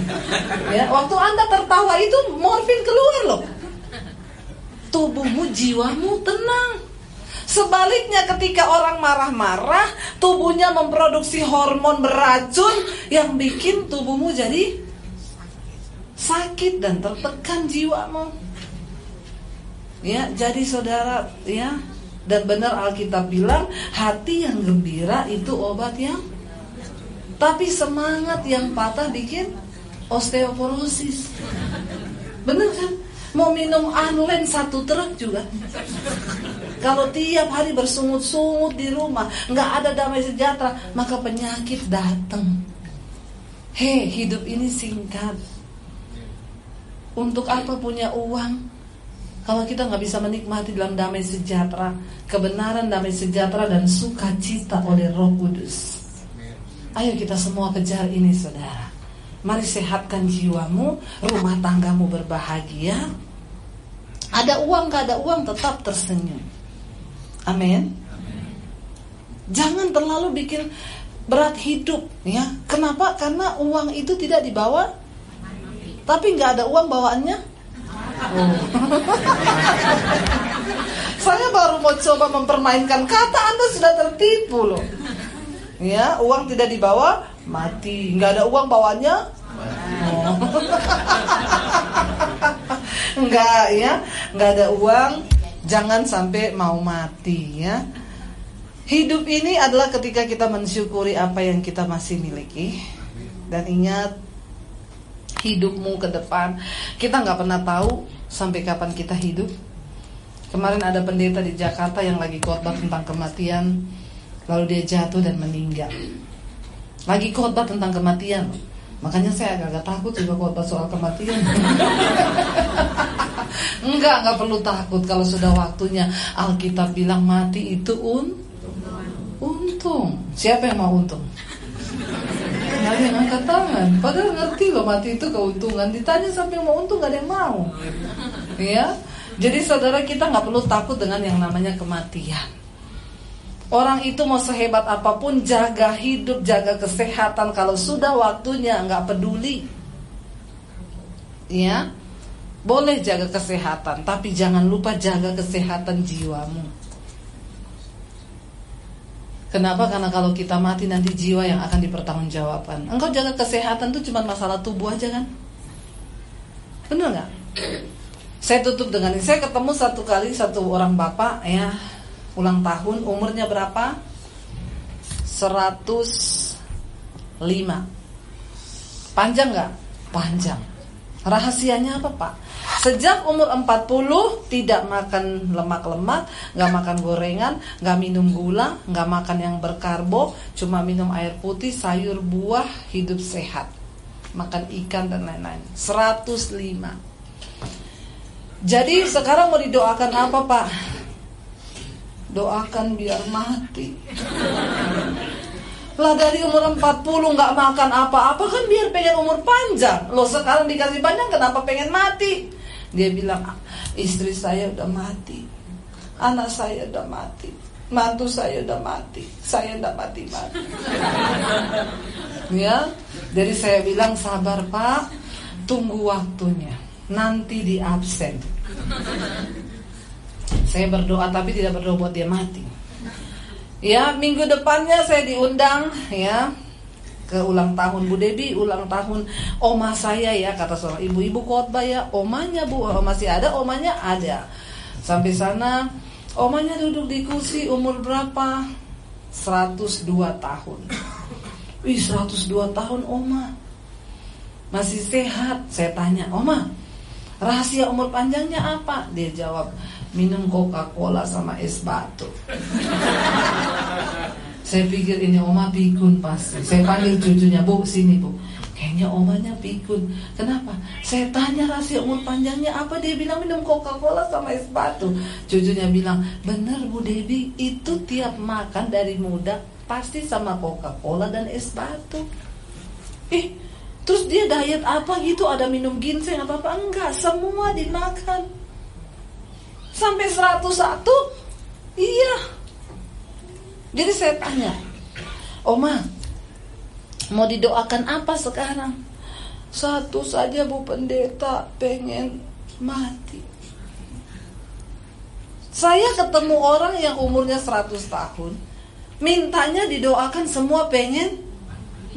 Ya, waktu Anda tertawa itu morfin keluar loh. Tubuhmu, jiwamu tenang. Sebaliknya ketika orang marah-marah, tubuhnya memproduksi hormon beracun yang bikin tubuhmu jadi sakit dan tertekan jiwamu. Ya, jadi saudara, ya, dan benar Alkitab bilang hati yang gembira itu obat yang tapi semangat yang patah bikin osteoporosis. Benar kan? Mau minum anlen satu truk juga kalau tiap hari bersungut-sungut di rumah, nggak ada damai sejahtera, maka penyakit datang. Hei, hidup ini singkat. Untuk apa punya uang? Kalau kita nggak bisa menikmati dalam damai sejahtera, kebenaran damai sejahtera dan sukacita oleh Roh Kudus. Ayo kita semua kejar ini, saudara. Mari sehatkan jiwamu, rumah tanggamu berbahagia. Ada uang, gak ada uang, tetap tersenyum. Amin. Jangan terlalu bikin berat hidup ya. Kenapa? Karena uang itu tidak dibawa. Tapi nggak ada uang bawaannya. Oh. [laughs] Saya baru mau coba mempermainkan kata Anda sudah tertipu loh. Ya, uang tidak dibawa, mati. Nggak ada uang bawaannya. Oh. Enggak ya, nggak ada uang, Jangan sampai mau mati ya. Hidup ini adalah ketika kita mensyukuri apa yang kita masih miliki dan ingat hidupmu ke depan kita nggak pernah tahu sampai kapan kita hidup. Kemarin ada pendeta di Jakarta yang lagi khotbah tentang kematian, lalu dia jatuh dan meninggal. Lagi khotbah tentang kematian, makanya saya agak-agak takut juga khotbah soal kematian. [laughs] Enggak, enggak perlu takut kalau sudah waktunya. Alkitab bilang mati itu un untung. Siapa yang mau untung? Nggak yang angkat tangan. Padahal ngerti loh mati itu keuntungan. Ditanya sampai mau untung gak ada yang mau. Ya, jadi saudara kita nggak perlu takut dengan yang namanya kematian. Orang itu mau sehebat apa pun jaga hidup, jaga kesehatan. Kalau sudah waktunya nggak peduli, ya boleh jaga kesehatan, tapi jangan lupa jaga kesehatan jiwamu. Kenapa? Karena kalau kita mati nanti jiwa yang akan dipertanggungjawabkan. Engkau jaga kesehatan itu cuma masalah tubuh aja kan? Benar nggak? Saya tutup dengan ini. Saya ketemu satu kali satu orang bapak ya ulang tahun umurnya berapa? 105 Panjang nggak? Panjang Rahasianya apa pak? Sejak umur 40 tidak makan lemak-lemak, nggak makan gorengan, nggak minum gula, nggak makan yang berkarbo, cuma minum air putih, sayur, buah, hidup sehat. Makan ikan dan lain-lain. 105. Jadi sekarang mau didoakan apa pak? Doakan biar mati. Lah dari umur 40 nggak makan apa-apa kan biar pengen umur panjang. Lo sekarang dikasih panjang kenapa pengen mati? Dia bilang istri saya udah mati. Anak saya udah mati. Mantu saya udah mati. Saya udah mati-mati. ya. Jadi saya bilang sabar Pak. Tunggu waktunya. Nanti di absen. Saya berdoa tapi tidak berdoa buat dia mati Ya, minggu depannya saya diundang ya ke ulang tahun Bu Debi, ulang tahun oma saya ya kata seorang ibu-ibu khotbah ya, omanya Bu, oh, masih ada, omanya ada. Sampai sana omanya duduk di kursi umur berapa? 102 tahun. Wih, 102 tahun oma. Masih sehat. Saya tanya, "Oma, rahasia umur panjangnya apa?" Dia jawab, minum Coca-Cola sama es batu. Saya pikir ini oma pikun pasti. Saya panggil cucunya, bu sini bu. Kayaknya omanya pikun. Kenapa? Saya tanya rahasia umur panjangnya apa? Dia bilang minum Coca-Cola sama es batu. Cucunya bilang, bener Bu Debi, itu tiap makan dari muda pasti sama Coca-Cola dan es batu. Ih, terus dia diet apa gitu? Ada minum ginseng apa apa? Enggak, semua dimakan. Sampai 101? Iya. Jadi saya tanya, Oma, mau didoakan apa sekarang? Satu saja Bu Pendeta pengen mati. Saya ketemu orang yang umurnya 100 tahun, mintanya didoakan semua pengen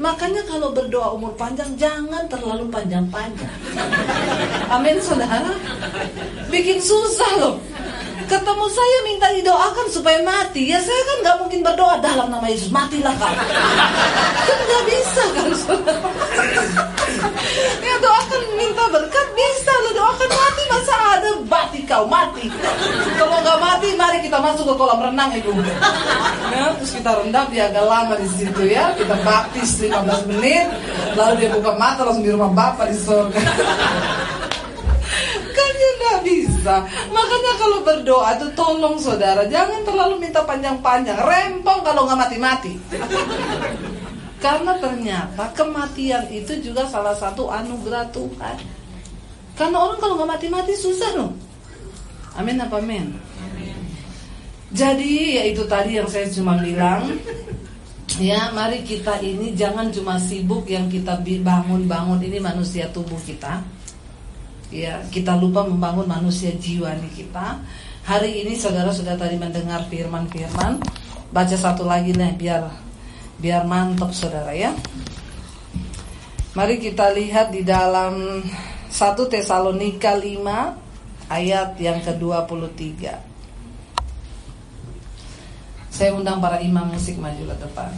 Makanya kalau berdoa umur panjang jangan terlalu panjang-panjang. Amin saudara. Bikin susah loh. Ketemu saya minta didoakan supaya mati. Ya saya kan nggak mungkin berdoa dalam nama Yesus matilah kau. [laughs] Kan nggak bisa kan saudara. [laughs] Ya doakan minta berkat bisa lo doakan mati masa ada mati kau mati. Kalau nggak mati mari kita masuk ke kolam renang ibu. Ya, terus kita rendam dia agak lama di situ ya. Kita baptis 15 menit, lalu dia buka mata langsung di rumah bapak di surga. [laughs] kan ya nggak bisa. Makanya kalau berdoa tuh tolong saudara jangan terlalu minta panjang-panjang. Rempong kalau nggak mati-mati. [laughs] Karena ternyata kematian itu juga salah satu anugerah Tuhan. Karena orang kalau nggak mati-mati susah loh. Amin apa amin? Jadi ya itu tadi yang saya cuma bilang Ya, mari kita ini jangan cuma sibuk yang kita bangun-bangun ini manusia tubuh kita. Ya, kita lupa membangun manusia jiwa nih kita. Hari ini saudara sudah tadi mendengar firman-firman. Baca satu lagi nih biar biar mantap saudara ya. Mari kita lihat di dalam 1 Tesalonika 5 ayat yang ke-23. Saya undang para imam musik maju ke depan.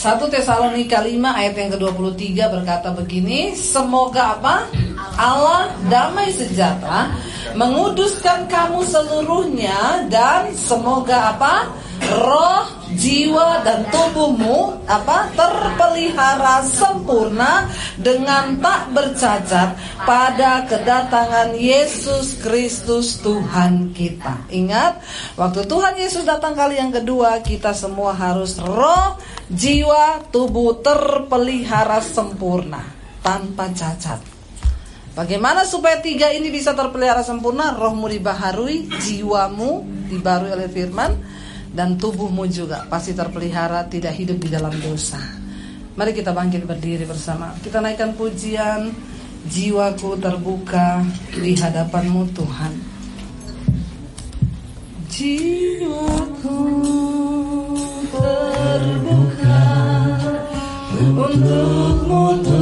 1 Tesalonika 5 ayat yang ke-23 berkata begini, semoga apa? Allah damai sejahtera menguduskan kamu seluruhnya dan semoga apa? roh, jiwa dan tubuhmu apa terpelihara sempurna dengan tak bercacat pada kedatangan Yesus Kristus Tuhan kita. Ingat, waktu Tuhan Yesus datang kali yang kedua, kita semua harus roh, jiwa, tubuh terpelihara sempurna tanpa cacat. Bagaimana supaya tiga ini bisa terpelihara sempurna? Rohmu dibaharui, jiwamu dibarui oleh firman, dan tubuhmu juga pasti terpelihara tidak hidup di dalam dosa. Mari kita bangkit berdiri bersama. Kita naikkan pujian jiwaku terbuka di hadapanmu Tuhan. Jiwaku terbuka untukmu Tuhan.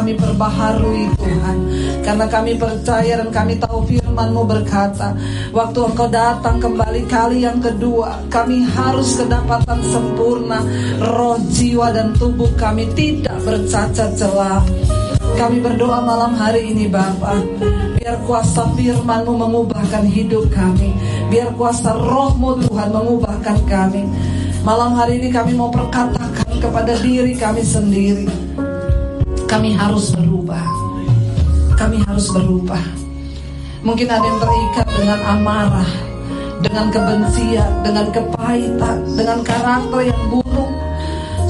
Kami perbaharui Tuhan. Karena kami percaya dan kami tahu firman-Mu berkata, waktu Engkau datang kembali kali yang kedua, kami harus kedapatan sempurna, roh, jiwa, dan tubuh kami tidak bercacat celah. Kami berdoa malam hari ini Bapak Biar kuasa firmanmu mengubahkan hidup kami Biar kuasa rohmu Tuhan mengubahkan kami Malam hari ini kami mau perkatakan kepada diri kami sendiri. Kami harus berubah. Kami harus berubah. Mungkin ada yang terikat dengan amarah, dengan kebencian, dengan kepahitan, dengan karakter yang buruk.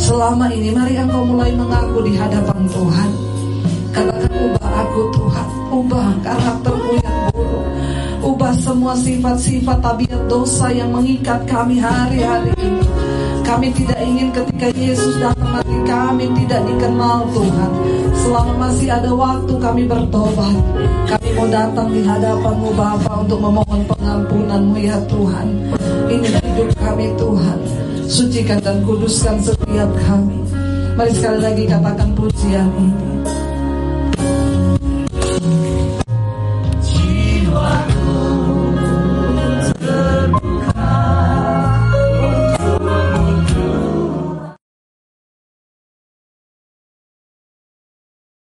Selama ini mari engkau mulai mengaku di hadapan Tuhan. Katakan ubah aku Tuhan, ubah karakterku yang buruk. Ubah semua sifat-sifat tabiat dosa yang mengikat kami hari-hari ini. Kami tidak ingin ketika Yesus datang nanti kami tidak dikenal Tuhan. Selama masih ada waktu kami bertobat. Kami mau datang di hadapanmu Bapa untuk memohon pengampunanmu ya Tuhan. Ini hidup kami Tuhan. Sucikan dan kuduskan setiap kami. Mari sekali lagi katakan pujian ini.